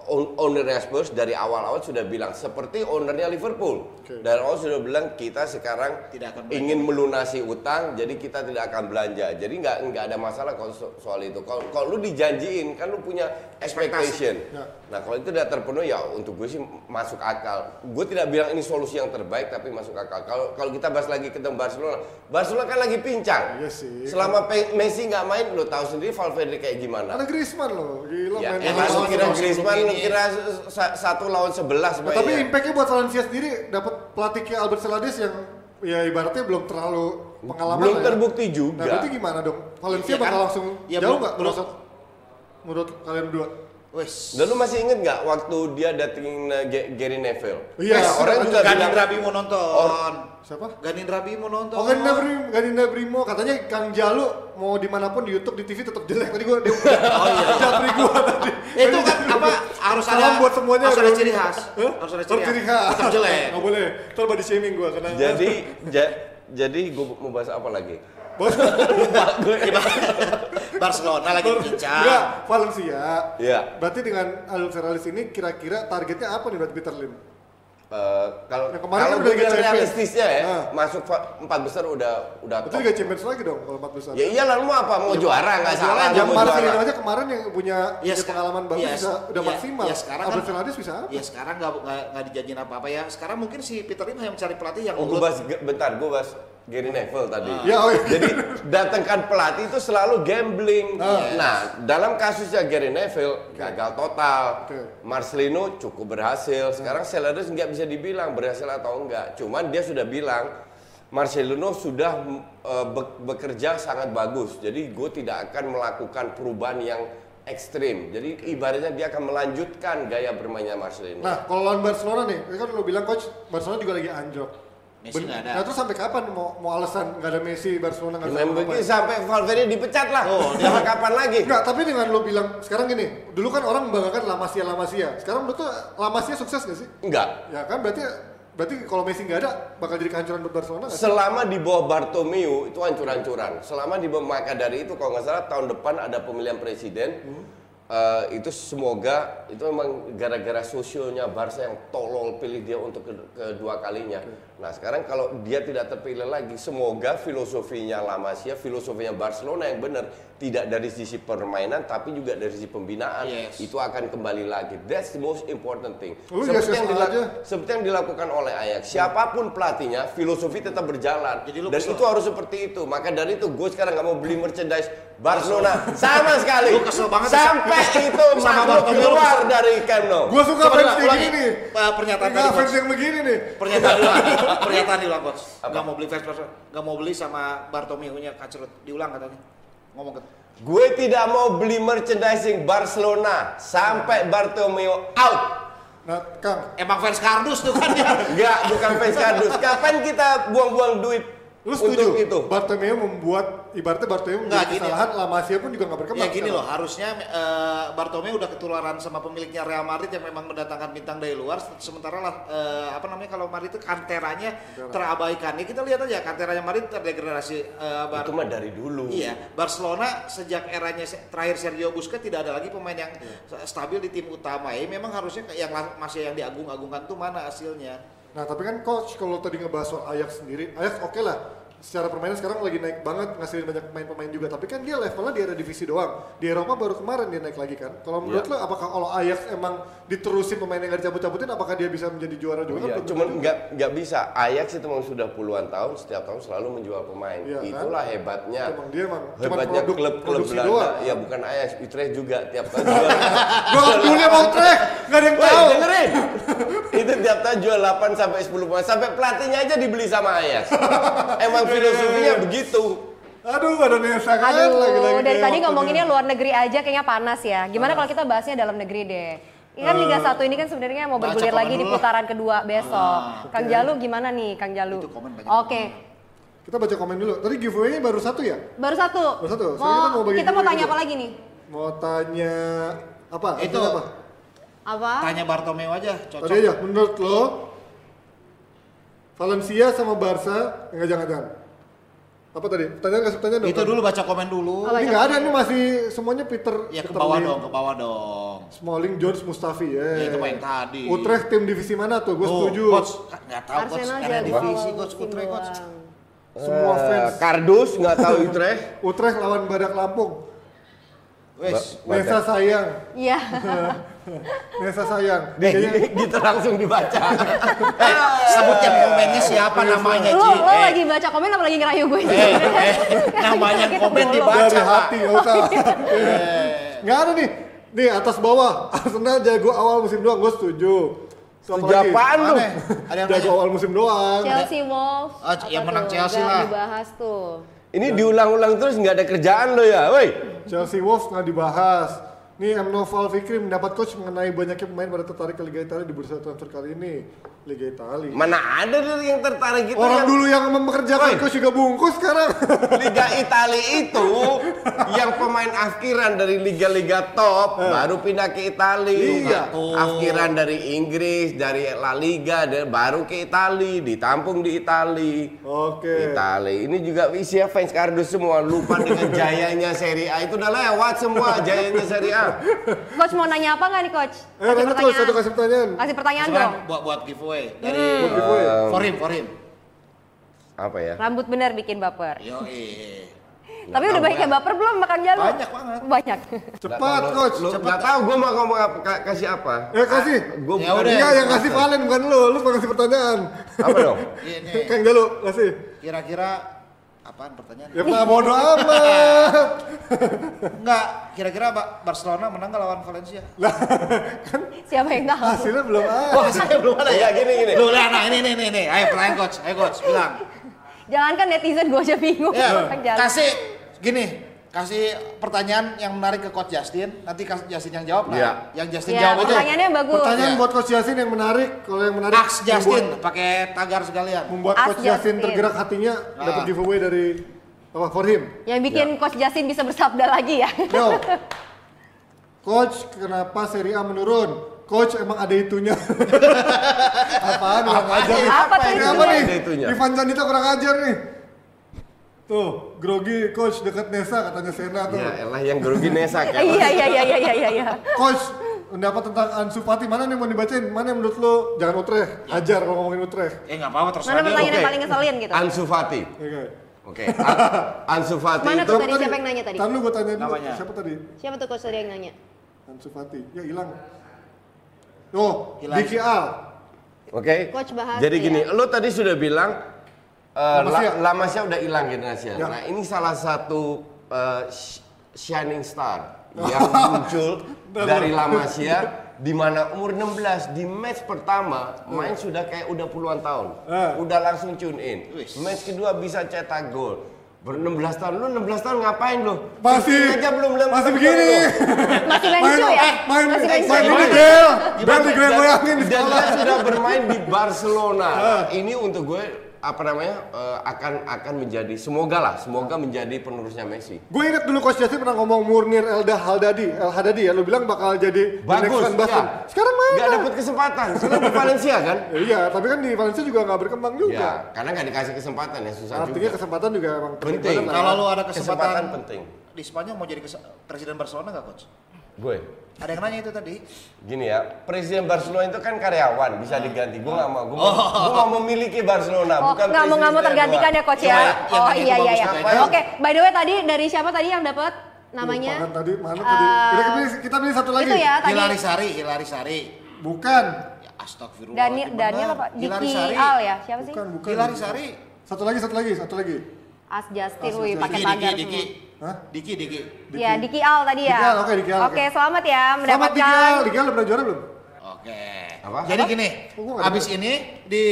Speaker 4: own- ownernya Spurs dari awal-awal sudah bilang seperti ownernya Liverpool.
Speaker 3: Oke.
Speaker 4: Dari awal sudah bilang kita sekarang
Speaker 5: Tidak akan belanja.
Speaker 4: ingin melunasi utang, jadi kita tidak akan belanja. Jadi nggak nggak ada masalah kalau so- soal itu. Kalau kalau lu dijanjiin kan lu punya expectation.
Speaker 3: Ya.
Speaker 4: Nah kalau itu tidak terpenuhi ya untuk gue sih masuk akal. Gue tidak bilang ini solusi yang terbaik tapi masuk akal. Kalau kalau kita bahas lagi ke Barcelona, Barcelona kan lagi pincang.
Speaker 3: Iya sih.
Speaker 4: Selama Messi nggak main, lo tahu sendiri Valverde kayak gimana.
Speaker 3: Ada Griezmann loh, gila
Speaker 4: Ya,
Speaker 3: main
Speaker 4: eh,
Speaker 3: lawan
Speaker 4: lu kira. Griezmann, lu
Speaker 5: ini.
Speaker 4: kira sa- satu lawan sebelas
Speaker 3: Nah, tapi
Speaker 4: mainnya.
Speaker 3: impactnya buat Valencia sendiri dapat pelatih kayak Albert Celades yang ya ibaratnya belum terlalu pengalaman
Speaker 4: Belum
Speaker 3: lah ya.
Speaker 4: terbukti juga.
Speaker 3: Nah berarti gimana dong? Valencia
Speaker 5: Iya kan?
Speaker 3: bakal langsung
Speaker 5: Ya,
Speaker 3: jauh nggak menurut menurut kalian berdua?
Speaker 5: Wes.
Speaker 4: Dan lu masih inget nggak waktu dia datengin uh, Gary Neville?
Speaker 3: Iya,
Speaker 4: Nah, orang juga
Speaker 5: Ganin
Speaker 4: bilang,
Speaker 5: Rabi mau nonton.
Speaker 3: Siapa?
Speaker 5: Ganin Rabi mau nonton.
Speaker 3: Oh Ganinda Brimo, Ganinda Brimo katanya Kang Jalu mau di mana pun di YouTube di TV tetap jelek tadi gua dia oh iya japri gua tadi.
Speaker 5: Itu kan apa harus ada
Speaker 3: buat semuanya.
Speaker 5: harus ada ciri khas. Harus ada ciri khas. Tetap jelek.
Speaker 3: Nggak boleh. Ntar body shaming gua karena
Speaker 4: jadi ja- jadi gue mau bahas apa lagi?
Speaker 3: Bos,
Speaker 5: Barcelona lagi
Speaker 3: enggak,
Speaker 5: pincang.
Speaker 3: Valencia.
Speaker 4: Iya.
Speaker 3: Berarti dengan Celades ini kira-kira targetnya apa nih buat Peter Lim?
Speaker 4: Eh, kalau
Speaker 3: Yang kemarin
Speaker 4: kalau
Speaker 3: kan udah Liga
Speaker 4: realistisnya ya,
Speaker 3: Ah.
Speaker 4: masuk empat besar udah udah top.
Speaker 3: Liga Champions lagi dong kalau empat besar.
Speaker 4: Ya iyalah lu mau apa? Mau juara nggak
Speaker 5: juara
Speaker 4: salah.
Speaker 3: yang Marcelino aja kemarin yang punya,
Speaker 5: Iya,
Speaker 3: punya pengalaman bagus
Speaker 5: iya,
Speaker 3: bisa udah
Speaker 5: iya,
Speaker 3: maksimal.
Speaker 5: iya, sekarang
Speaker 3: Albert
Speaker 5: kan-
Speaker 3: bisa apa?
Speaker 5: Ya sekarang nggak nggak dijanjiin apa-apa ya. Sekarang mungkin si Peter Lim hanya mencari pelatih yang
Speaker 4: Oh, gue bahas bentar, gue bahas Gary Neville tadi.
Speaker 3: Ya, oh iya.
Speaker 4: Jadi datangkan pelatih itu selalu gambling.
Speaker 3: Ah.
Speaker 4: Nah, dalam kasusnya Gary Neville gagal total.
Speaker 3: Oke.
Speaker 4: Marcelino cukup berhasil. Sekarang Celades nggak bisa dibilang berhasil atau enggak. Cuman dia sudah bilang Marcelino sudah be- bekerja sangat bagus. Jadi gue tidak akan melakukan perubahan yang ekstrim. Jadi ibaratnya dia akan melanjutkan gaya bermainnya Marcelino.
Speaker 3: Nah, kalau lawan Barcelona nih, kan lo bilang coach, Barcelona juga lagi anjlok.
Speaker 5: Messi
Speaker 3: Ben-
Speaker 5: nggak ada.
Speaker 3: Nah, terus sampai kapan mau mau alasan nggak ada Messi Barcelona nggak ngapa-ngapain?
Speaker 4: begini sampai Valverde dipecat lah.
Speaker 5: Oh,
Speaker 4: Sampai kapan lagi?
Speaker 3: Enggak, tapi dengan lo bilang sekarang gini, dulu kan orang membanggakan La Masia La Masia. Sekarang menurut tuh La Masia sukses gak sih?
Speaker 4: Enggak.
Speaker 3: Ya kan berarti berarti kalau Messi nggak ada bakal jadi kehancuran buat Barcelona sih?
Speaker 4: Selama di bawah Bartomeu itu hancur-hancuran. Selama di bawah maka dari itu kalau nggak salah tahun depan ada pemilihan presiden. Eh, itu semoga itu memang gara-gara sosionya Barca yang tolol pilih dia untuk ke- kedua kalinya. Nah sekarang kalau dia tidak terpilih lagi, semoga filosofinya La Masia, filosofinya Barcelona yang benar tidak dari sisi permainan tapi juga dari sisi pembinaan
Speaker 5: Yes.
Speaker 4: itu akan kembali lagi. That's the most important thing.
Speaker 3: Lu
Speaker 4: Seperti
Speaker 3: yes-yes
Speaker 4: yang, dilak-
Speaker 3: aja.
Speaker 4: seperti yang dilakukan oleh Ajax, siapa pun pelatihnya, filosofi tetap berjalan.
Speaker 5: Jadi
Speaker 4: Dan itu harus seperti itu. Maka dari itu gue sekarang nggak mau beli merchandise Barcelona sama sekali.
Speaker 5: Lu kesel banget ya,
Speaker 4: Sampai itu
Speaker 5: sama
Speaker 4: makhluk
Speaker 5: Bartomeu.
Speaker 4: keluar dari Camp Nou.
Speaker 3: Gua suka
Speaker 5: Coba
Speaker 3: fans
Speaker 5: ulang-
Speaker 3: kayak
Speaker 5: ulangi,
Speaker 3: gini nih.
Speaker 5: eh, pernyataan tadi,
Speaker 3: fans yang begini nih.
Speaker 5: Pernyataan dulu, pernyataan diulang coach. Nggak mau beli fans Barcelona, nggak mau beli sama Bartomeu-nya kacrut. Diulang katanya. Ngomong ke
Speaker 4: Gue tidak mau beli merchandising Barcelona sampai Bartomeu out.
Speaker 3: Nah, Kang,
Speaker 5: Emang fans kardus tuh kan ya.
Speaker 4: Enggak, bukan fans kardus. Kapan kita buang-buang duit
Speaker 3: lu
Speaker 4: untuk
Speaker 3: setuju?
Speaker 4: itu?
Speaker 3: Bartomeu membuat ibaratnya Bartomeu
Speaker 5: Nggak,
Speaker 3: membuat
Speaker 5: gini.
Speaker 3: kesalahan, La Masia pun juga nggak berkembang.
Speaker 5: Ya gini
Speaker 3: sekarang.
Speaker 5: loh, harusnya eh, Bartomeu udah ketularan sama pemiliknya Real Madrid yang memang mendatangkan bintang dari luar. Sementara lah eh, apa namanya kalau Madrid itu kanteranya terabaikan. Ya kita lihat aja kanteranya Madrid terdegradasi. eh, Bar-
Speaker 4: Itu mah dari dulu.
Speaker 5: Iya, Barcelona sejak eranya terakhir Sergio Busquets tidak ada lagi pemain yang
Speaker 3: Iya.
Speaker 5: stabil di tim utama. Ya memang harusnya yang masih yang diagung-agungkan tuh mana hasilnya?
Speaker 3: Nah tapi kan coach kalau tadi ngebahas soal Ajax sendiri, Ajax oke lah. Secara permainan sekarang lagi naik banget, ngasilin banyak pemain-pemain juga. Tapi kan dia levelnya di ada divisi doang. Di Eropa baru kemarin dia naik lagi kan. Kalau menurut
Speaker 4: Iya.
Speaker 3: lo, apakah kalau Ajax emang diterusin pemain yang gak dicabut-cabutin, apakah dia bisa menjadi juara juga?
Speaker 4: Iya,
Speaker 3: kan
Speaker 4: cuman nggak nggak bisa. Ajax itu memang sudah puluhan tahun, setiap tahun selalu menjual pemain.
Speaker 3: Iya, kan?
Speaker 4: Itulah hebatnya.
Speaker 3: Emang dia emang
Speaker 4: hebatnya klub-klub Belanda.
Speaker 3: doang.
Speaker 4: Ya bukan Ajax, Utrecht juga tiap tahun jual.
Speaker 3: Gua kan dulunya mau track, gak ada yang tahu.
Speaker 4: dengerin. itu tiap tahun jual 8 sampai 10 pemain. Sampai pelatihnya aja dibeli sama Ajax. Emang filosofinya begitu.
Speaker 3: Aduh, badannya sangat
Speaker 2: Aduh,
Speaker 3: lagi-lagi
Speaker 2: dari tadi ngomonginnya luar negeri aja kayaknya panas ya. Gimana kalau kita bahasnya dalam negeri deh? Ini kan Liga 1 ini kan sebenarnya mau bergulir lagi di
Speaker 5: lah.
Speaker 2: putaran kedua besok. Kang Jalu gimana nih, Kang Jalu? Oke,
Speaker 3: Kita baca komen dulu. Tadi giveaway-nya baru satu ya?
Speaker 2: baru satu.
Speaker 3: Baru satu.
Speaker 2: Mau,
Speaker 3: kita mau bagi
Speaker 2: kita mau tanya apa lagi nih?
Speaker 3: Mau tanya apa?
Speaker 5: Itu.
Speaker 3: Apa?
Speaker 2: Apa?
Speaker 5: Tanya Bartomeu aja, cocok.
Speaker 3: Tadi aja, menurut lo Valencia sama Barca enggak jangan-jangan. Apa tadi? Pertanyaan kasih pertanyaan dong.
Speaker 5: Itu dulu baca komen dulu.
Speaker 2: Oh,
Speaker 3: Ini nggak ada, ini masih semuanya Peter.
Speaker 5: Ya ke
Speaker 3: Peter
Speaker 5: bawah
Speaker 3: Lim.
Speaker 5: dong, ke bawah dong.
Speaker 3: Smalling, Jones, Mustafi. Ya,
Speaker 5: Ya, itu main tadi.
Speaker 3: Utrecht tim divisi mana tuh? Gue
Speaker 5: Tuh,
Speaker 3: setuju.
Speaker 5: Coach, nggak tahu coach, karena divisi coach Utrecht coach.
Speaker 3: Semua
Speaker 4: Eh,
Speaker 3: fans.
Speaker 4: Kardus nggak tahu Utrecht.
Speaker 3: Utrecht lawan Badak Lampung.
Speaker 5: Wes,
Speaker 4: Ba-
Speaker 3: Nesa sayang.
Speaker 2: Iya.
Speaker 3: Nesa sayang.
Speaker 4: Deh,
Speaker 3: Kayaknya
Speaker 4: gitu langsung dibaca.
Speaker 5: eh, sebut yang komennya siapa namanya
Speaker 2: Lo,
Speaker 5: Ci?
Speaker 2: lo
Speaker 5: Eh,
Speaker 2: lagi baca komen apa lagi ngerayu gue sih?
Speaker 5: eh, eh, namanya yang komen dibaca
Speaker 3: dari hati, nggak usah. Nggak ada nih. Nih atas bawah. Arsenal jago awal musim doang. Gue setuju. Siapa
Speaker 4: Setuju
Speaker 3: lagi?
Speaker 4: apaan lu?
Speaker 5: Mana? Ada yang
Speaker 3: Jago awal musim doang.
Speaker 2: Chelsea Wolves.
Speaker 5: Ah, yang menang
Speaker 2: tuh?
Speaker 5: Chelsea
Speaker 2: Nggak
Speaker 5: lah.
Speaker 2: dibahas tuh.
Speaker 4: Ini diulang-ulang terus nggak ada kerjaan lo ya, woi.
Speaker 3: Chelsea Wolves nggak dibahas. Nih. Noval Fikri mendapat coach mengenai banyaknya pemain pada tertarik ke Liga Italia di bursa transfer kali ini. Liga Italia.
Speaker 4: Mana ada dari yang tertarik gitu
Speaker 3: Orang
Speaker 4: yang
Speaker 3: dulu yang mempekerjakan coach juga bungkus sekarang.
Speaker 4: Liga Italia itu yang pemain akhiran dari liga-liga top baru pindah ke Italia.
Speaker 3: Iya.
Speaker 4: Akhiran dari Inggris, dari La Liga, dari baru ke Italia, ditampung di Italia.
Speaker 3: Oke.
Speaker 4: Italia. Ini juga isinya fans kardus semua lupa dengan jayanya Serie A itu udah lewat semua jayanya Serie A.
Speaker 2: Coach mau nanya apa nggak nih coach?
Speaker 3: Eh, tanya coach, satu kasih pertanyaan.
Speaker 2: Kasih pertanyaan dong.
Speaker 5: buat buat giveaway dari
Speaker 3: Buat giveaway.
Speaker 5: for him, for him.
Speaker 4: Apa ya?
Speaker 2: Rambut bener bikin baper.
Speaker 5: Yo, eh.
Speaker 2: Tapi udah banyak yang baper belum makan jalu?
Speaker 5: Banyak banget.
Speaker 2: Banyak.
Speaker 3: Cepat coach.
Speaker 4: Lu nggak tahu gue mau ngomong apa, ka- kasih apa?
Speaker 3: Eh kasih.
Speaker 4: Gue
Speaker 5: Ya udah.
Speaker 3: Iya yang kasih Valen bukan lu. Lu mau kasih pertanyaan.
Speaker 4: apa dong?
Speaker 5: Ini
Speaker 3: Kang Jalu kasih.
Speaker 5: kira-kira apaan pertanyaan?
Speaker 3: Ya pak bodo amat.
Speaker 5: Enggak, kira-kira Ba- Barcelona menang nggak lawan Valencia?
Speaker 2: Siapa yang tahu?
Speaker 3: Hasilnya belum ada.
Speaker 5: Wah, saya belum ada ya.
Speaker 4: Gini, gini.
Speaker 5: Lu lihat nah ini nih nih nih. Ayo pertanyaan coach, ayo coach bilang.
Speaker 2: Jangan kan netizen gue aja bingung.
Speaker 5: Ya,
Speaker 2: jalu.
Speaker 5: kasih gini, kasih pertanyaan yang menarik ke coach Justin. Nanti kasih Justin yang jawab. Nah,
Speaker 4: Iya.
Speaker 5: yang Justin
Speaker 2: Ya,
Speaker 5: jawab itu.
Speaker 2: pertanyaannya bagus.
Speaker 3: Pertanyaan
Speaker 5: Iya.
Speaker 3: buat Coach Yasin yang menarik. Kalau yang menarik
Speaker 5: Ask Justin pakai tagar sekalian.
Speaker 3: membuat
Speaker 2: Ask
Speaker 3: Coach Yasin
Speaker 2: Justin.
Speaker 3: tergerak hatinya dapat
Speaker 5: Ah.
Speaker 3: giveaway dari apa for him.
Speaker 2: Yang bikin Coach Justin bisa bersabda lagi ya.
Speaker 3: Yo. Coach, kenapa Serie A menurun? Coach emang ada itunya. Apaan kurang ajar nih?
Speaker 2: Apa
Speaker 3: Ini
Speaker 2: itunya?
Speaker 3: apa nih? Ivan Candita kurang ajar nih. Tuh, grogi coach dekat Nesa katanya Sena tuh.
Speaker 4: Ya elah yang grogi Nesa kan.
Speaker 2: Iya iya iya iya iya iya.
Speaker 3: Coach, pendapat tentang Ansu Fati mana nih mau dibacain? Mana yang menurut lo? Jangan Utrecht, hajar kalau ngomongin Utrecht.
Speaker 5: Eh nggak apa-apa terserah
Speaker 2: Mana
Speaker 5: dia.
Speaker 2: pertanyaan yang
Speaker 4: Oke.
Speaker 2: paling ngeselin gitu?
Speaker 4: Ansu Fati.
Speaker 3: Oke.
Speaker 4: Oke. An- Ansu Fati
Speaker 2: Mana tuh tadi siapa yang nanya tadi?
Speaker 3: Tar lu gue tanya dulu,
Speaker 5: Namanya.
Speaker 3: siapa tadi?
Speaker 2: Siapa tuh coach tadi yang nanya?
Speaker 3: Ansu Fati. Ya hilang. Oh,
Speaker 5: Hilang.
Speaker 3: Diki Al.
Speaker 4: Oke.
Speaker 2: Coach bahas
Speaker 4: Jadi
Speaker 2: ya.
Speaker 4: gini, lo tadi sudah bilang uh. La- Lamasya udah hilang generasi.
Speaker 3: Ya.
Speaker 4: Nah, ini salah satu uh, sh- shining star yang muncul dari Lamasya di mana umur 16 di match pertama main sudah kayak udah puluhan tahun.
Speaker 3: Eh.
Speaker 4: Udah langsung tune in. Match kedua bisa cetak gol. Ber 16 tahun, lu 16 tahun ngapain lu?
Speaker 3: Masih,
Speaker 4: aja belum belum
Speaker 3: masih begini.
Speaker 2: Masih main
Speaker 3: Main,
Speaker 2: cu ya?
Speaker 3: eh, main,
Speaker 2: Masih main
Speaker 3: main, Del. Dan
Speaker 4: Dan-
Speaker 3: di
Speaker 4: dan dia sudah bermain di Barcelona. Ini untuk gue apa namanya eh, akan akan menjadi semoga lah semoga menjadi penerusnya Messi.
Speaker 3: Gue ingat dulu Coach Yasin pernah ngomong Murnir Elda Haldadi, El Hadadi ya, lu bilang bakal jadi
Speaker 4: Bagus, ya.
Speaker 3: Sekarang mana?
Speaker 4: Nggak dapat kesempatan. Sekarang di Valencia kan?
Speaker 3: Ya, iya, tapi kan di Valencia juga nggak berkembang juga.
Speaker 4: Ya, karena nggak dikasih kesempatan ya susah
Speaker 3: Artinya
Speaker 4: juga.
Speaker 3: kesempatan juga emang
Speaker 4: Penting.
Speaker 3: lah.
Speaker 5: Kalau lu ada kesempatan,
Speaker 4: Kesempatan penting.
Speaker 5: di Spanyol mau jadi presiden Barcelona nggak coach?
Speaker 4: Gue
Speaker 5: Ada yang nanya itu tadi.
Speaker 4: gini ya, presiden Barcelona itu kan karyawan bisa diganti. Gue nggak mau, gue mau, gue mau memiliki Barcelona,
Speaker 2: Oh,
Speaker 4: bukan
Speaker 2: nggak mau nggak mau tergantikan ya coach ya?
Speaker 5: ya,
Speaker 2: Oh iya iya
Speaker 5: bagus
Speaker 2: iya.
Speaker 5: banget.
Speaker 2: Oke, by the way tadi dari siapa tadi yang dapat namanya?
Speaker 3: Lupa kan tadi mana tadi?
Speaker 2: Eh,
Speaker 3: kita pilih, kita pilih satu lagi.
Speaker 2: Itu ya tadi.
Speaker 5: Hilari Sari, Hilari Sari.
Speaker 3: Bukan.
Speaker 5: Ya astagfirullah.
Speaker 2: Daniel Daniel apa?
Speaker 5: Hilari
Speaker 2: Diki
Speaker 5: Sari.
Speaker 2: Al ya? Siapa sih?
Speaker 3: Bukan, bukan.
Speaker 5: Hilari Sari.
Speaker 3: Satu lagi, satu lagi, satu lagi.
Speaker 2: As Justin, wih pakai
Speaker 5: Diki,
Speaker 2: tagar
Speaker 5: Diki, Diki.
Speaker 3: Hah?
Speaker 5: Diki, Diki.
Speaker 2: Iya, Diki Al tadi ya.
Speaker 3: Diki Al, oke, Diki Al,
Speaker 2: Oke, selamat ya
Speaker 3: Selamat
Speaker 2: mendapatkan
Speaker 3: Diki Al, Diki Al udah pernah juara belum?
Speaker 5: Oke.
Speaker 4: Apa?
Speaker 5: Jadi gini,
Speaker 3: gua
Speaker 5: abis ini di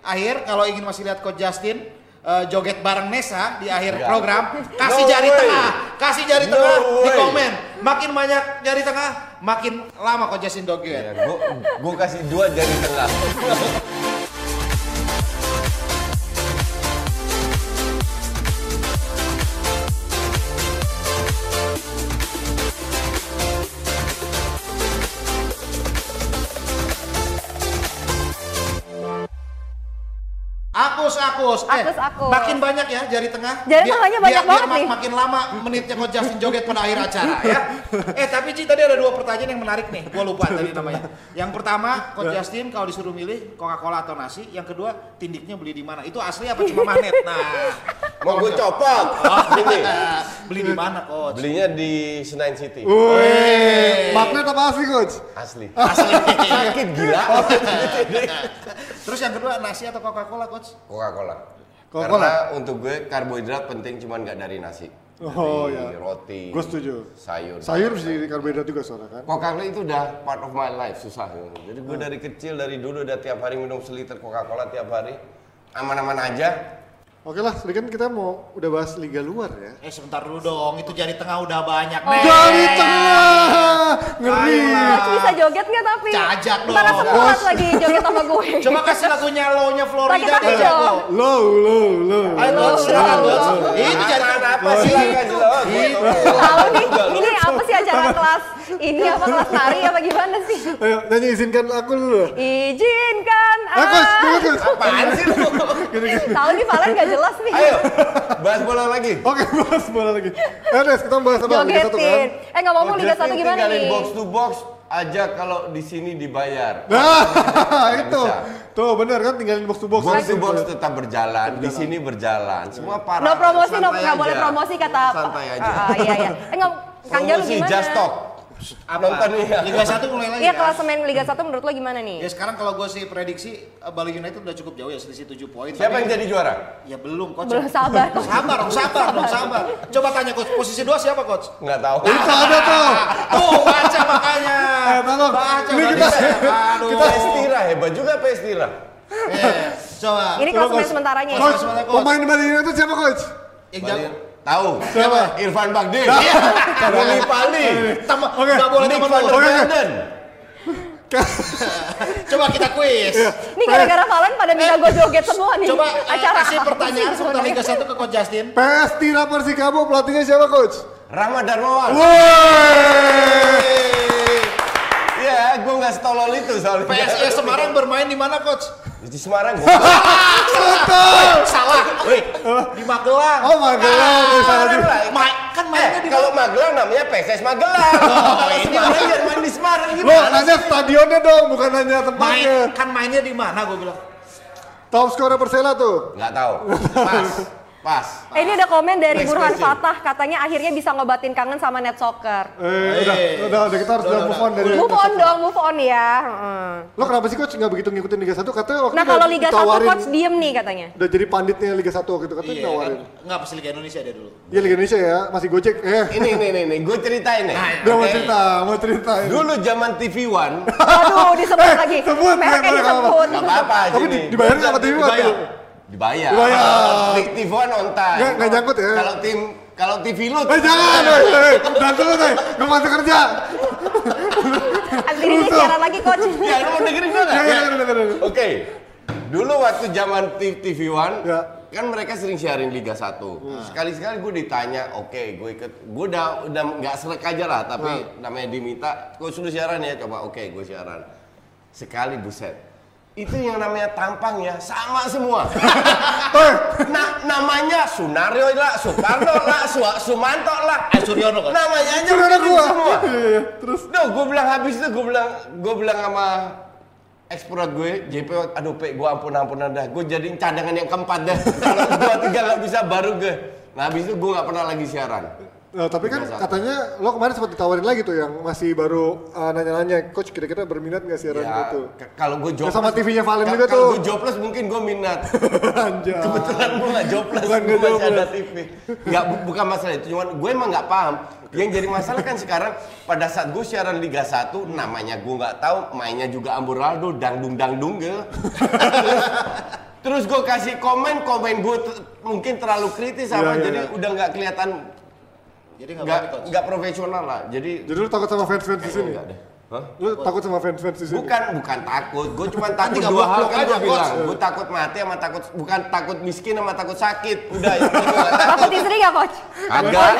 Speaker 5: akhir kalau ingin masih lihat Coach Justin eh, joget bareng Nesa di akhir
Speaker 4: Enggak.
Speaker 5: program, kasih
Speaker 4: No
Speaker 5: jari
Speaker 4: way.
Speaker 5: tengah, kasih jari
Speaker 4: No
Speaker 5: tengah di
Speaker 4: way.
Speaker 5: komen. Makin banyak jari tengah, makin lama Coach Justin joget.
Speaker 4: Ya, gue gue kasih dua jari tengah.
Speaker 5: Akus, akus. Eh,
Speaker 2: Akus, akus.
Speaker 5: Makin banyak ya jari tengah.
Speaker 2: Jari tengahnya banyak
Speaker 5: biar,
Speaker 2: banget
Speaker 5: biar
Speaker 2: nih.
Speaker 5: makin lama menitnya Coach Justin joget pada akhir acara ya. Eh tapi Ci tadi ada dua pertanyaan yang menarik nih. Gua lupa tadi namanya. Yang pertama, Coach Justin kalau disuruh milih Coca-Cola atau nasi. Yang kedua, tindiknya beli di mana? Itu asli apa cuma magnet? Nah,
Speaker 4: Mau gue copot. Sini.
Speaker 5: beli di mana, Coach?
Speaker 4: Belinya di Senayan City.
Speaker 3: Wih, magnet apa asli coach?
Speaker 4: Asli.
Speaker 5: Asli.
Speaker 4: Sakit gila.
Speaker 5: Terus yang kedua, nasi atau Coca-Cola, Coach?
Speaker 4: Coca-Cola.
Speaker 3: Coca-Cola.
Speaker 4: Karena untuk gue karbohidrat penting cuman nggak dari nasi.
Speaker 3: Oh,
Speaker 4: dari
Speaker 3: ya.
Speaker 4: roti.
Speaker 3: Gue setuju.
Speaker 4: Sayur.
Speaker 3: Sayur bisa jadi karbohidrat juga soalnya kan.
Speaker 4: Coca-Cola itu udah part of my life, susah. Jadi gue
Speaker 3: Hmm.
Speaker 4: dari kecil, dari dulu udah tiap hari minum seliter Coca-Cola tiap hari. Aman-aman aja.
Speaker 3: Oke lah, tadi kan kita mau udah bahas liga luar ya.
Speaker 5: Eh sebentar dulu dong, itu jari tengah udah banyak
Speaker 2: Oh.
Speaker 5: nih.
Speaker 3: Dari tengah, ngeri.
Speaker 5: Ayolah.
Speaker 2: Coach bisa joget nggak tapi?
Speaker 5: Cajak dong.
Speaker 2: Mana semangat lagi joget sama gue.
Speaker 5: Coba kasih lagunya Low-nya Florida deh,
Speaker 2: dong.
Speaker 3: Low, low, low.
Speaker 5: Ayo silakan. Itu jari tengah.
Speaker 4: apa sih? Silakan.
Speaker 2: Tahu nih, acara kelas ini apa kelas nari apa gimana sih?
Speaker 3: Ayo, nyanyi izinkan aku dulu.
Speaker 2: Izinkan
Speaker 3: tunggu, coach.
Speaker 4: Apaan sih lu?
Speaker 2: Tahu nih Valen gak jelas nih.
Speaker 4: Ayo, bahas bola lagi.
Speaker 3: Oke, bahas bola lagi. Eh, Des, kita bahas apa? Liga satu kan?
Speaker 2: Jogetin. Eh ngomong Liga
Speaker 4: Justin
Speaker 2: 1 gimana
Speaker 4: tinggalin
Speaker 2: nih?
Speaker 4: box to box aja kalau di sini dibayar.
Speaker 3: Nah, itu.
Speaker 4: bisa.
Speaker 3: Tuh, bener kan tinggalin box to box.
Speaker 4: Box to
Speaker 3: Simple.
Speaker 4: box tetap berjalan, di sini berjalan. Semua para
Speaker 2: No promosi, no nggak boleh promosi kata.
Speaker 4: Santai aja.
Speaker 2: Ah, iya iya. Eh nggak, Kang Jalu gimana?
Speaker 4: just talk. Nonton nih ya.
Speaker 5: Liga 1 mulai lagi
Speaker 2: Iya
Speaker 5: kan?
Speaker 2: klasemen Liga 1 menurut lo gimana nih?
Speaker 5: Ya sekarang kalau gue sih prediksi eh, Bali United udah cukup jauh ya selisih 7 poin.
Speaker 4: Siapa
Speaker 5: Tapi-
Speaker 4: yang jadi juara?
Speaker 5: Ya belum coach.
Speaker 2: Belum sabar.
Speaker 5: Sabar dong, sabar dong, sabar. Coba tanya coach, posisi 2 siapa coach?
Speaker 4: Nggak tahu.
Speaker 3: Itu ada tuh.
Speaker 5: Tuh, baca makanya.
Speaker 3: Eh, tolong.
Speaker 5: Baca
Speaker 3: Ini kita-
Speaker 5: Aduh.
Speaker 4: Kita Pestira hebat juga Pestira.
Speaker 5: Eh, coba.
Speaker 2: Ini klasemen
Speaker 3: Coach.
Speaker 2: sementaranya ya?
Speaker 3: Coach, pemain Bali United siapa, Coach?
Speaker 5: Yang jago.
Speaker 4: Tahu.
Speaker 3: Siapa?
Speaker 4: Irfan Bagdin. Ruli Pali.
Speaker 5: Teman,
Speaker 3: Oke.
Speaker 5: nggak boleh
Speaker 4: Nick
Speaker 5: teman
Speaker 4: van der.
Speaker 5: Coba kita quiz.
Speaker 2: Ini gara-gara Valen pada minta gue joget semua nih.
Speaker 5: Coba eh,
Speaker 2: acara
Speaker 5: kasih pertanyaan seputar Liga
Speaker 2: sebenarnya?
Speaker 5: 1 ke Coach Justin.
Speaker 3: PS Tira Persikabo pelatihnya siapa, Coach?
Speaker 4: Rahmat Darmawan.
Speaker 3: Woi.
Speaker 4: Iya, gue nggak setolol itu soalnya.
Speaker 5: PSIS Semarang bermain di mana coach?
Speaker 4: Di Semarang. gua-
Speaker 5: Salah. Wih, di Magelang.
Speaker 3: Oh, Magelang.
Speaker 4: Ah,
Speaker 3: salah
Speaker 4: lain.
Speaker 5: Ma- kan mainnya
Speaker 4: Eh,
Speaker 5: di
Speaker 4: kalau Magelang namanya PSS Magelang. Kalau
Speaker 5: ini
Speaker 4: Semarang
Speaker 5: main-
Speaker 4: jangan main di Semarang
Speaker 3: Lo
Speaker 4: gimana?
Speaker 3: nanya stadionnya dong, bukan nanya
Speaker 5: main
Speaker 3: tempatnya.
Speaker 5: kan mainnya di mana gue bilang.
Speaker 3: Top scorer Persela tuh.
Speaker 4: Nggak tahu. Pas. Pas.
Speaker 2: Eh, ini ada komen dari
Speaker 4: Next
Speaker 2: Burhan
Speaker 4: question.
Speaker 2: Fatah katanya akhirnya bisa ngobatin kangen sama net soccer.
Speaker 3: Eh, udah, udah, udah, kita harus
Speaker 5: Udah,
Speaker 3: udah move on dari
Speaker 2: Move on dong, move on ya. Heeh.
Speaker 3: Lo kenapa sih coach nggak begitu ngikutin Liga 1? Katanya waktu
Speaker 2: Nah
Speaker 3: itu
Speaker 2: kalau
Speaker 3: udah
Speaker 2: Liga 1
Speaker 3: ditawarin-
Speaker 2: coach diem nih katanya.
Speaker 3: Udah jadi panditnya Liga 1 waktu itu katanya
Speaker 5: Iya,
Speaker 3: ditawarin.
Speaker 5: kan? Nggak pasti Liga Indonesia dia dulu.
Speaker 3: Iya Liga Indonesia ya, masih Gojek. Eh,
Speaker 4: Ini nih nih nih, gue ceritain nih.
Speaker 3: udah mau
Speaker 4: Oke.
Speaker 3: cerita, mau cerita. ini.
Speaker 4: Dulu zaman TV One,
Speaker 2: Aduh disebut lagi.
Speaker 3: sebut, merek apa?
Speaker 2: disebut.
Speaker 4: nggak apa-apa
Speaker 3: Tapi dibayar nggak sama TV One
Speaker 5: Dibayar.
Speaker 4: Dibayar. Di- TV One on time.
Speaker 3: Nggak- nggak nyangkut ya?
Speaker 4: Kalau tim kalau TV lu
Speaker 3: Eh jangan, eh, eh, dan dulu deh, gue masuk kerja.
Speaker 2: Abis ini siaran lagi coach.
Speaker 4: Ya, lu mau dengerin gua nggak?
Speaker 3: Jangan,
Speaker 4: Ya.
Speaker 3: jangan, jangan, jangan.
Speaker 4: Oke. Dulu waktu zaman TV One,
Speaker 3: Ya.
Speaker 4: kan mereka sering siarin Liga 1. Sekali-sekali gue ditanya, oke, gue ikut. Gue udah udah nggak selek aja lah, tapi namanya diminta, gue suruh siaran ya, coba oke, gue siaran. Sekali buset. Itu yang namanya tampangnya sama semua.
Speaker 3: Eh,
Speaker 4: Na- namanya Sunario lah, Soekarno lah, Su- Sumanto lah.
Speaker 5: Eh Suryono coach.
Speaker 4: Namanya aja mirip
Speaker 3: gua.
Speaker 4: semua.
Speaker 3: Iya, iya, terus
Speaker 4: Duh, gue bilang habis itu gue bilang gue bilang sama eksplorat gue, JP, aduh pe, gue ampun ampunan dah, gue jadiin cadangan yang keempat dah. Kalau dua tiga nggak bisa baru gue. Nah habis itu gue nggak pernah lagi siaran.
Speaker 3: Nah, tapi kan katanya lo kemarin sempat ditawarin lagi tuh yang masih baru uh, nanya-nanya, coach kira-kira berminat nggak siaran
Speaker 4: Ya,
Speaker 3: gitu?
Speaker 4: kalau gue jobless,
Speaker 3: sama TV-nya Valen juga
Speaker 4: Kalau
Speaker 3: tuh.
Speaker 4: gue jobless mungkin gue minat.
Speaker 3: Anjay.
Speaker 4: Kebetulan gue nggak jobless,
Speaker 3: Bukan
Speaker 4: gue masih ada
Speaker 3: jobless.
Speaker 4: TV. Nggak, bu- bukan masalah itu, cuman gue emang nggak paham. Yang jadi masalah kan sekarang pada saat gue siaran Liga 1 namanya gue nggak tahu, mainnya juga Amburaldo, dangdung dangdung gitu. terus, gue kasih komen, komen gue mungkin terlalu kritis sama,
Speaker 3: iya,
Speaker 4: jadi
Speaker 3: iya.
Speaker 4: udah nggak kelihatan
Speaker 5: Jadi nggak
Speaker 4: nggak profesional lah. Jadi
Speaker 3: Jadi lo takut sama fans-fans di sini?
Speaker 4: enggak deh. Hah?
Speaker 3: Lo takut sama fans-fans di sini?
Speaker 4: Bukan, bukan takut. Gue cuma takut dua hal kan
Speaker 5: aja,
Speaker 4: gue bilang. Gue takut mati sama takut bukan takut miskin sama takut sakit. Udah itu takut.
Speaker 2: Takut istri gak coach?
Speaker 4: Agak.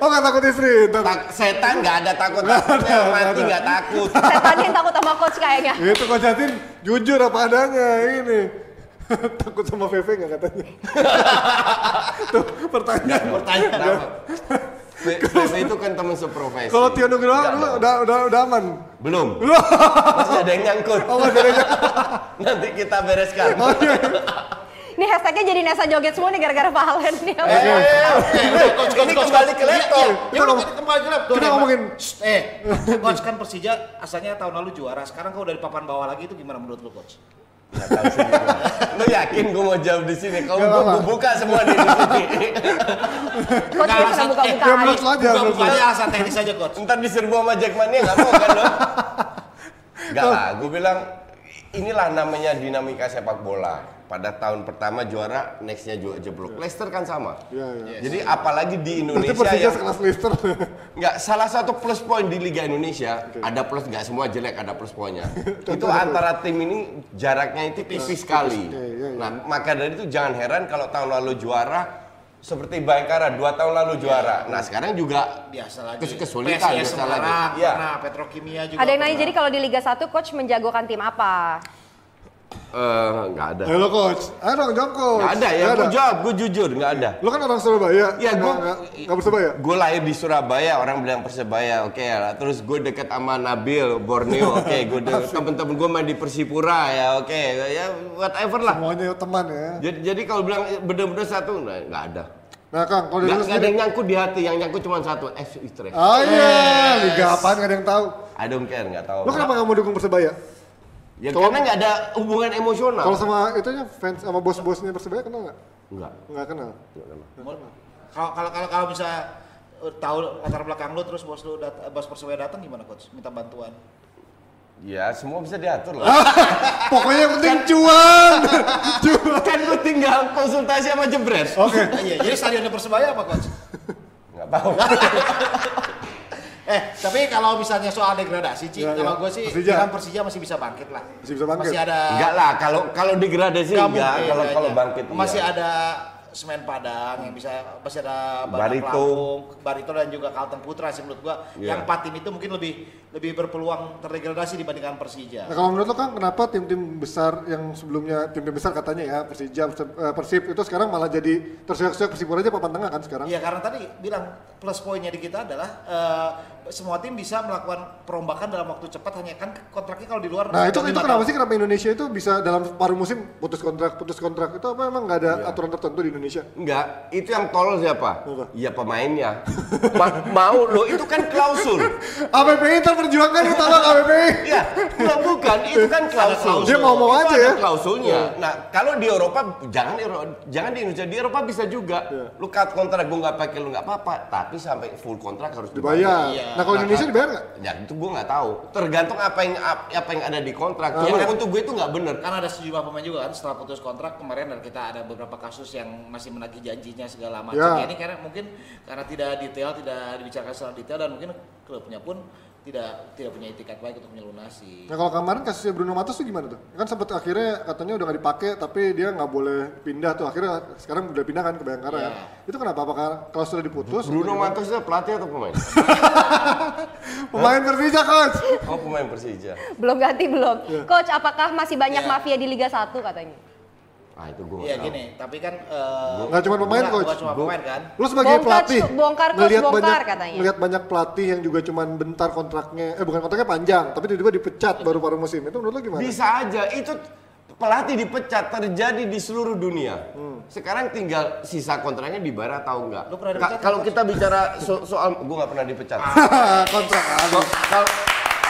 Speaker 3: Oh nggak takut istri?
Speaker 4: Tak- setan nggak ada takut takutnya mati nggak takut.
Speaker 2: Setan yang takut sama coach kayaknya.
Speaker 3: Itu Coach Jatin jujur apa adanya ini. Takut sama VV nggak katanya? Tuh pertanyaan.
Speaker 5: Pertanyaan apa?
Speaker 4: Itu kan teman seprofesi.
Speaker 3: Kalau Tio Nugroho
Speaker 4: Nggak
Speaker 3: lu
Speaker 4: dong.
Speaker 3: udah, udah, udah aman.
Speaker 4: belum. Masih ada yang nyangkut.
Speaker 3: Oh masih ada yang-
Speaker 4: Nanti kita bereskan.
Speaker 3: Oh iya.
Speaker 2: Ini hashtagnya jadi Nesa joget semua nih gara-gara Pak Halen nih.
Speaker 4: Eh, coach, ini kembali ke laptop.
Speaker 5: Ya udah kita kembali ke laptop.
Speaker 3: Kita ngomongin-
Speaker 5: Eh, coach kan Persija asalnya tahun lalu juara. Sekarang kau dari papan bawah lagi itu gimana menurut lu coach?
Speaker 4: Lu yakin gue mau jawab di sini? Kau gua buka semua di sini.
Speaker 2: Coach
Speaker 5: Nggak,
Speaker 2: pernah buka-buka
Speaker 3: ya, menurut
Speaker 2: aja.
Speaker 3: lo aja.
Speaker 5: Buka-bukanya alasan teknis aja coach.
Speaker 4: Ntar diserbu sama Jackmania nggak mau kan lo? Nggak lah, gue bilang inilah namanya dinamika sepak bola. Pada tahun pertama juara, nextnya juga jeblok. Leicester kan sama.
Speaker 3: Iya, iya.
Speaker 4: Jadi apalagi di
Speaker 3: Berarti
Speaker 4: Indonesia
Speaker 3: Persija
Speaker 4: yang
Speaker 3: sekelas Leicester.
Speaker 4: nggak salah satu plus poin di Liga Indonesia ada plus nggak semua jelek ada plus poinnya. itu antara tim ini jaraknya itu tipis sekali.
Speaker 3: Iya, iya, iya.
Speaker 4: Nah maka dari itu jangan heran kalau tahun lalu juara seperti Bayangkara dua tahun lalu juara. Nah sekarang juga
Speaker 5: Biasa lagi.
Speaker 4: Kes- kesulitan biasa lagi. Iya.
Speaker 5: pernah Petrokimia juga.
Speaker 2: Ada yang nanya jadi kalau di Liga 1 coach menjagokan tim apa?
Speaker 4: Eh, nggak ada.
Speaker 3: Halo coach. Ayo dong jawab coach.
Speaker 4: Nggak ada ya, gue jawab, gue jujur nggak ada.
Speaker 3: Lo kan orang Surabaya.
Speaker 4: Iya, gua-
Speaker 3: nggak Persebaya.
Speaker 4: Gue lahir di Surabaya, orang bilang Persebaya, oke lah. Terus gue deket sama Nabil, Borneo, oke. Gue temen-temen gue main di Persipura ya, oke. Ya whatever lah.
Speaker 3: Semuanya teman ya.
Speaker 4: Jadi, jadi kalau bilang bener-bener satu, nah, nggak ada.
Speaker 3: Nah Kang, kalau dari
Speaker 4: nggak ada yang nyangkut di hati, yang nyangkut cuma satu, F Utrecht.
Speaker 3: Ah iya, Liga apaan nggak ada yang tahu.
Speaker 4: I don't care, nggak tahu.
Speaker 3: Lo kenapa nggak mau dukung Persebaya?
Speaker 4: Ya
Speaker 3: Kalau-
Speaker 4: karena nggak ada hubungan emosional.
Speaker 3: Kalau sama itunya fans sama bos-bosnya Persebaya kenal nggak?
Speaker 4: Nggak.
Speaker 3: Nggak kenal.
Speaker 5: Kalau kalau kalau kalau bisa eh, tahu latar belakang lu terus bos lu dat- bos Persebaya datang gimana coach? Minta bantuan.
Speaker 4: Ya semua bisa diatur lah.
Speaker 3: Pokoknya yang penting cuan. cuan.
Speaker 4: kan gue tinggal konsultasi sama jebret.
Speaker 3: Oke.
Speaker 5: Ah, iya, jadi stadionnya Persebaya apa coach?
Speaker 4: Nggak tahu.
Speaker 5: Eh, tapi kalau misalnya soal degradasi, Ci,
Speaker 3: Ya,
Speaker 5: kalau
Speaker 3: ya.
Speaker 5: gue sih
Speaker 3: Persija.
Speaker 5: kan Persija masih bisa bangkit lah.
Speaker 3: Masih bisa bangkit.
Speaker 5: Masih ada
Speaker 4: Enggak lah, kalau kalau degradasi
Speaker 5: Nggak
Speaker 4: enggak,
Speaker 5: mungkin,
Speaker 4: kalau kalau
Speaker 5: kayaknya.
Speaker 4: bangkit
Speaker 5: masih
Speaker 4: iya.
Speaker 5: ada Semen Padang yang bisa masih ada
Speaker 4: Barito.
Speaker 5: Barito dan juga Kalteng Putra sih menurut gua.
Speaker 4: Iya.
Speaker 5: Yang empat tim itu mungkin lebih lebih berpeluang terdegradasi dibandingkan Persija.
Speaker 3: Nah, kalau menurut lo kan kenapa tim-tim besar yang sebelumnya tim-tim besar katanya ya Persija, Persib, eh, itu sekarang malah jadi terseok-seok Persipura aja papan tengah kan sekarang?
Speaker 5: Iya karena tadi bilang plus poinnya di kita adalah eh, semua tim bisa melakukan perombakan dalam waktu cepat hanya kan kontraknya kalau di luar
Speaker 3: Nah itu itu kenapa
Speaker 5: tahun.
Speaker 3: sih kenapa Indonesia itu bisa dalam paruh musim putus kontrak putus kontrak itu apa emang nggak ada
Speaker 4: Iya.
Speaker 3: aturan tertentu di Indonesia?
Speaker 4: Enggak, itu yang tolol siapa?
Speaker 3: Apa?
Speaker 4: Ya pemainnya. Ma- mau lo itu kan klausul.
Speaker 3: APPI terperjuangkan kita tolong APPI.
Speaker 4: ya, enggak bukan, itu kan klausul.
Speaker 3: Dia mau-mau
Speaker 4: Itu
Speaker 3: aja ya.
Speaker 4: klausulnya. Nah, kalau di Eropa jangan Euro- jangan di Indonesia, di Eropa bisa juga.
Speaker 3: Iya.
Speaker 4: Lu cut kontrak gue nggak pakai lu nggak apa-apa, tapi sampai full kontrak harus
Speaker 3: Dibayar.
Speaker 4: dibayar.
Speaker 5: Iya.
Speaker 3: Nah kalau
Speaker 4: Nah,
Speaker 3: Indonesia
Speaker 4: kan-
Speaker 3: dibayar nggak?
Speaker 4: Ya itu gue nggak tahu. Tergantung apa yang ap- apa yang ada di kontrak.
Speaker 3: Ah,
Speaker 4: Yang
Speaker 3: kan-
Speaker 4: untuk gue itu nggak bener.
Speaker 5: Kan ada sejumlah pemain juga kan setelah putus kontrak kemarin dan kita ada beberapa kasus yang masih menagih janjinya segala macam.
Speaker 3: Ya,
Speaker 5: Ini karena mungkin karena tidak detail, tidak dibicarakan secara detail dan mungkin klubnya pun tidak tidak punya itikat baik untuk melunasi.
Speaker 3: Nah kalau kemarin kasusnya Bruno Matos tuh gimana tuh? Kan sempat akhirnya katanya udah nggak dipakai tapi dia nggak boleh pindah tuh akhirnya sekarang udah pindah kan ke Bayangkara ya.
Speaker 5: Iya.
Speaker 3: Itu kenapa? Apakah kalau sudah diputus?
Speaker 4: Bruno? Matos itu pelatih atau pemain?
Speaker 3: Pemain Persija coach.
Speaker 4: Oh pemain Persija.
Speaker 2: Belum ganti belum.
Speaker 3: Iya.
Speaker 2: Coach, apakah masih banyak
Speaker 5: Iya.
Speaker 2: mafia di Liga 1 katanya?
Speaker 4: Ah itu gue
Speaker 5: Iya gini, tapi kan eh,
Speaker 3: Nggak cuma pemain, coach.
Speaker 5: cuma pemain kan.
Speaker 3: Lu sebagai
Speaker 2: Bongkar,
Speaker 3: pelatih
Speaker 2: bongkar, coach,
Speaker 3: ngelihat
Speaker 2: bongkar
Speaker 3: banyak
Speaker 2: katanya.
Speaker 3: ngelihat banyak pelatih yang juga cuman bentar kontraknya eh bukan kontraknya panjang tapi tiba-tiba dipecat baru paruh musim itu menurut lu gimana?
Speaker 4: Bisa aja itu pelatih dipecat terjadi di seluruh dunia. Sekarang tinggal sisa kontraknya dibayar atau enggak.
Speaker 5: Lu pernah
Speaker 4: Ka-
Speaker 5: dipecat
Speaker 4: kalau kita bicara so- soal gue nggak pernah dipecat.
Speaker 3: kontrak
Speaker 4: kalau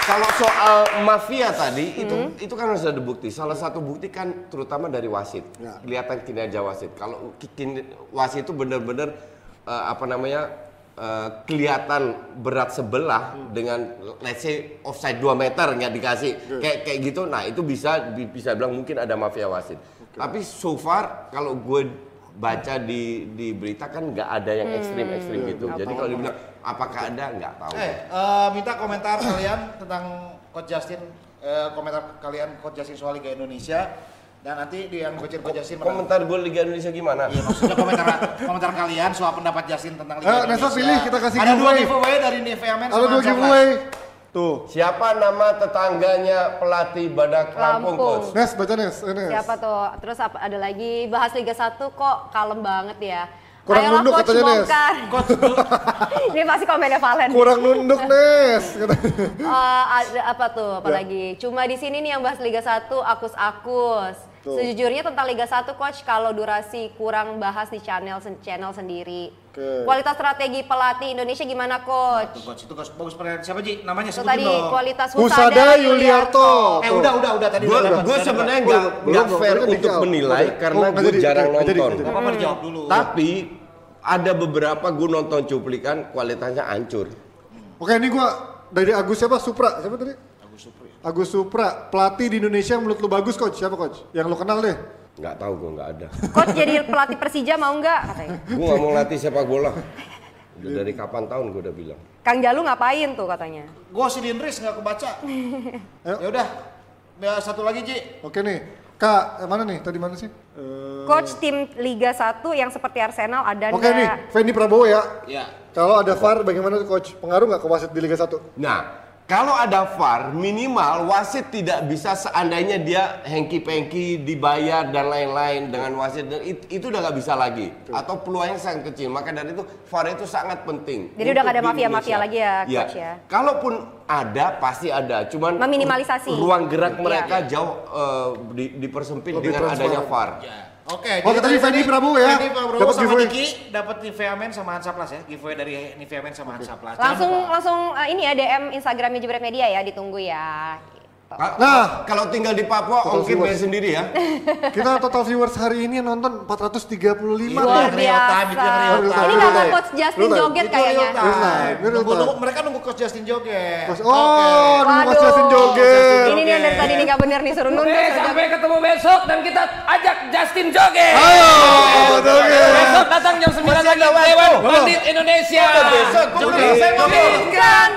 Speaker 4: kalau soal mafia tadi itu itu kan harus ada bukti. Salah satu bukti kan terutama dari wasit.
Speaker 3: Ya.
Speaker 4: Kelihatan kinerja wasit. Kalau kin- wasit itu benar-benar eh, apa namanya eh, kelihatan berat sebelah dengan let's say offside 2 meter nggak dikasih kayak kayak gitu. Nah itu bisa bi- bisa bilang mungkin ada mafia wasit. Tapi so far kalau gue baca di di berita kan nggak ada yang ekstrim ekstrim gitu. Jadi kalau dibilang apakah ada nggak tahu.
Speaker 5: Eh, eh, minta komentar kalian tentang Coach Justin, eh, komentar kalian Coach Justin soal Liga Indonesia dan nanti di yang Coach Coach Justin.
Speaker 4: Komentar gue Liga Indonesia gimana?
Speaker 5: Iya, maksudnya komentar komentar kalian soal pendapat Justin tentang Liga
Speaker 3: Eh,
Speaker 5: Indonesia.
Speaker 3: Nesa pilih, kita kasih
Speaker 5: Ada dua
Speaker 3: giveaway.
Speaker 5: dari Nivea Men
Speaker 3: Ada dua giveaway. Tuh.
Speaker 4: Siapa nama tetangganya pelatih Badak Lampung,
Speaker 2: Lampung.
Speaker 4: coach?
Speaker 3: Nes, baca Nes. Nes.
Speaker 2: Siapa tuh? Terus apa ada lagi bahas Liga 1 kok kalem banget ya.
Speaker 3: Kurang
Speaker 2: Ayolah
Speaker 3: nunduk
Speaker 2: coach
Speaker 3: katanya, Nes.
Speaker 2: Ini pasti komennya Valen.
Speaker 3: Kurang nunduk Nes.
Speaker 2: Eh, ada apa tuh apalagi? Cuma di sini nih yang bahas Liga 1 akus-akus.
Speaker 3: Tuh.
Speaker 2: Sejujurnya tentang Liga 1 coach kalau durasi kurang bahas di channel channel sendiri.
Speaker 3: Oke.
Speaker 2: Kualitas strategi pelatih Indonesia gimana
Speaker 5: Tuh,
Speaker 2: coach?
Speaker 5: coach, itu coach bagus pertanyaan siapa Ji? Namanya sebutin
Speaker 2: tadi
Speaker 5: dong.
Speaker 2: kualitas
Speaker 3: Husada
Speaker 2: Husada
Speaker 3: Yuliarto.
Speaker 5: Eh udah udah udah tadi
Speaker 4: Gue
Speaker 5: udah
Speaker 4: gue sebenarnya
Speaker 5: dapat.
Speaker 4: nggak
Speaker 3: Belum,
Speaker 4: nggak
Speaker 3: belum,
Speaker 4: fair untuk
Speaker 3: dijawab.
Speaker 4: menilai
Speaker 3: Oh,
Speaker 4: karena gue
Speaker 3: jadi,
Speaker 4: jarang nonton.
Speaker 5: apa-apa dijawab dulu.
Speaker 4: Tapi ada beberapa gue nonton cuplikan kualitasnya hancur.
Speaker 3: Oke, ini gua dari Agus siapa? Supra. Siapa tadi?
Speaker 5: Agus
Speaker 3: Supra. Pelatih di Indonesia yang menurut lu bagus coach. Siapa coach? Yang lu kenal deh.
Speaker 4: Nggak tahu gue nggak ada.
Speaker 2: Coach jadi pelatih Persija mau nggak katanya?
Speaker 4: Gue nggak mau latih sepak bola. Udah dari kapan tahun gue udah bilang.
Speaker 2: Kang Jalu ngapain tuh katanya?
Speaker 5: Gua silindris nggak kebaca.
Speaker 3: Ayo.
Speaker 5: ya udah. Ya, satu lagi Ji.
Speaker 3: Oke nih. Kak, eh, mana nih? Tadi mana sih? Eh,
Speaker 2: Coach tim Liga 1 yang seperti Arsenal ada
Speaker 3: Oke nih? Fendi Prabowo ya.
Speaker 5: Ya.
Speaker 3: Kalau ada VAR bagaimana tuh coach? Pengaruh nggak ke wasit di Liga 1?
Speaker 4: Nah, kalau ada VAR, minimal wasit tidak bisa seandainya dia hengki-pengki dibayar dan lain-lain dengan wasit dan it- itu udah nggak bisa lagi atau peluangnya sangat kecil. Maka dari itu VAR itu sangat penting.
Speaker 2: Jadi udah nggak ada mafia-mafia lagi ya, Coach, ya?
Speaker 4: Kalaupun ada pasti ada, cuman
Speaker 2: Meminimalisasi.
Speaker 4: ruang gerak
Speaker 2: Iya.
Speaker 4: mereka jauh eh, di, dipersempit
Speaker 3: Lebih
Speaker 4: dengan adanya. VAR.
Speaker 5: Ya. Oke,
Speaker 3: Oh, tadi Fendi Prabowo ya?
Speaker 5: Fendi Prabowo
Speaker 3: Dapat
Speaker 5: sama
Speaker 3: giveaway.
Speaker 5: Dapat Nivea Men sama Hansa Plus ya. Giveaway dari Nivea Men sama Hansa Plus.
Speaker 2: Langsung langsung eh, ini ya DM Instagramnya Jebret Media ya ditunggu ya.
Speaker 3: Nah.
Speaker 4: kalau tinggal di Papua, ongkir bayar sendiri ya.
Speaker 3: Kita total viewers hari ini nonton 435
Speaker 5: Itu
Speaker 2: Luar biasa. Ini
Speaker 3: Real
Speaker 2: nggak
Speaker 3: time.
Speaker 2: Coach Justin
Speaker 3: Real time.
Speaker 2: joget kayaknya.
Speaker 5: real time.
Speaker 3: Real time, real
Speaker 5: Nunggu-
Speaker 3: time.
Speaker 5: nunggu- mereka nunggu Coach Justin joget.
Speaker 3: Coach- Oh, nunggu Coach. Justin joget.
Speaker 2: Ini nih yang dari tadi nih nggak bener nih suruh saja.
Speaker 1: sampai ketemu besok dan kita ajak Justin joget.
Speaker 3: Ayo, joget.
Speaker 1: Besok datang jam 9
Speaker 4: Masih
Speaker 1: lagi. Dewan Bandit Indonesia.
Speaker 4: Besok, selesai ngomong?
Speaker 1: Joget.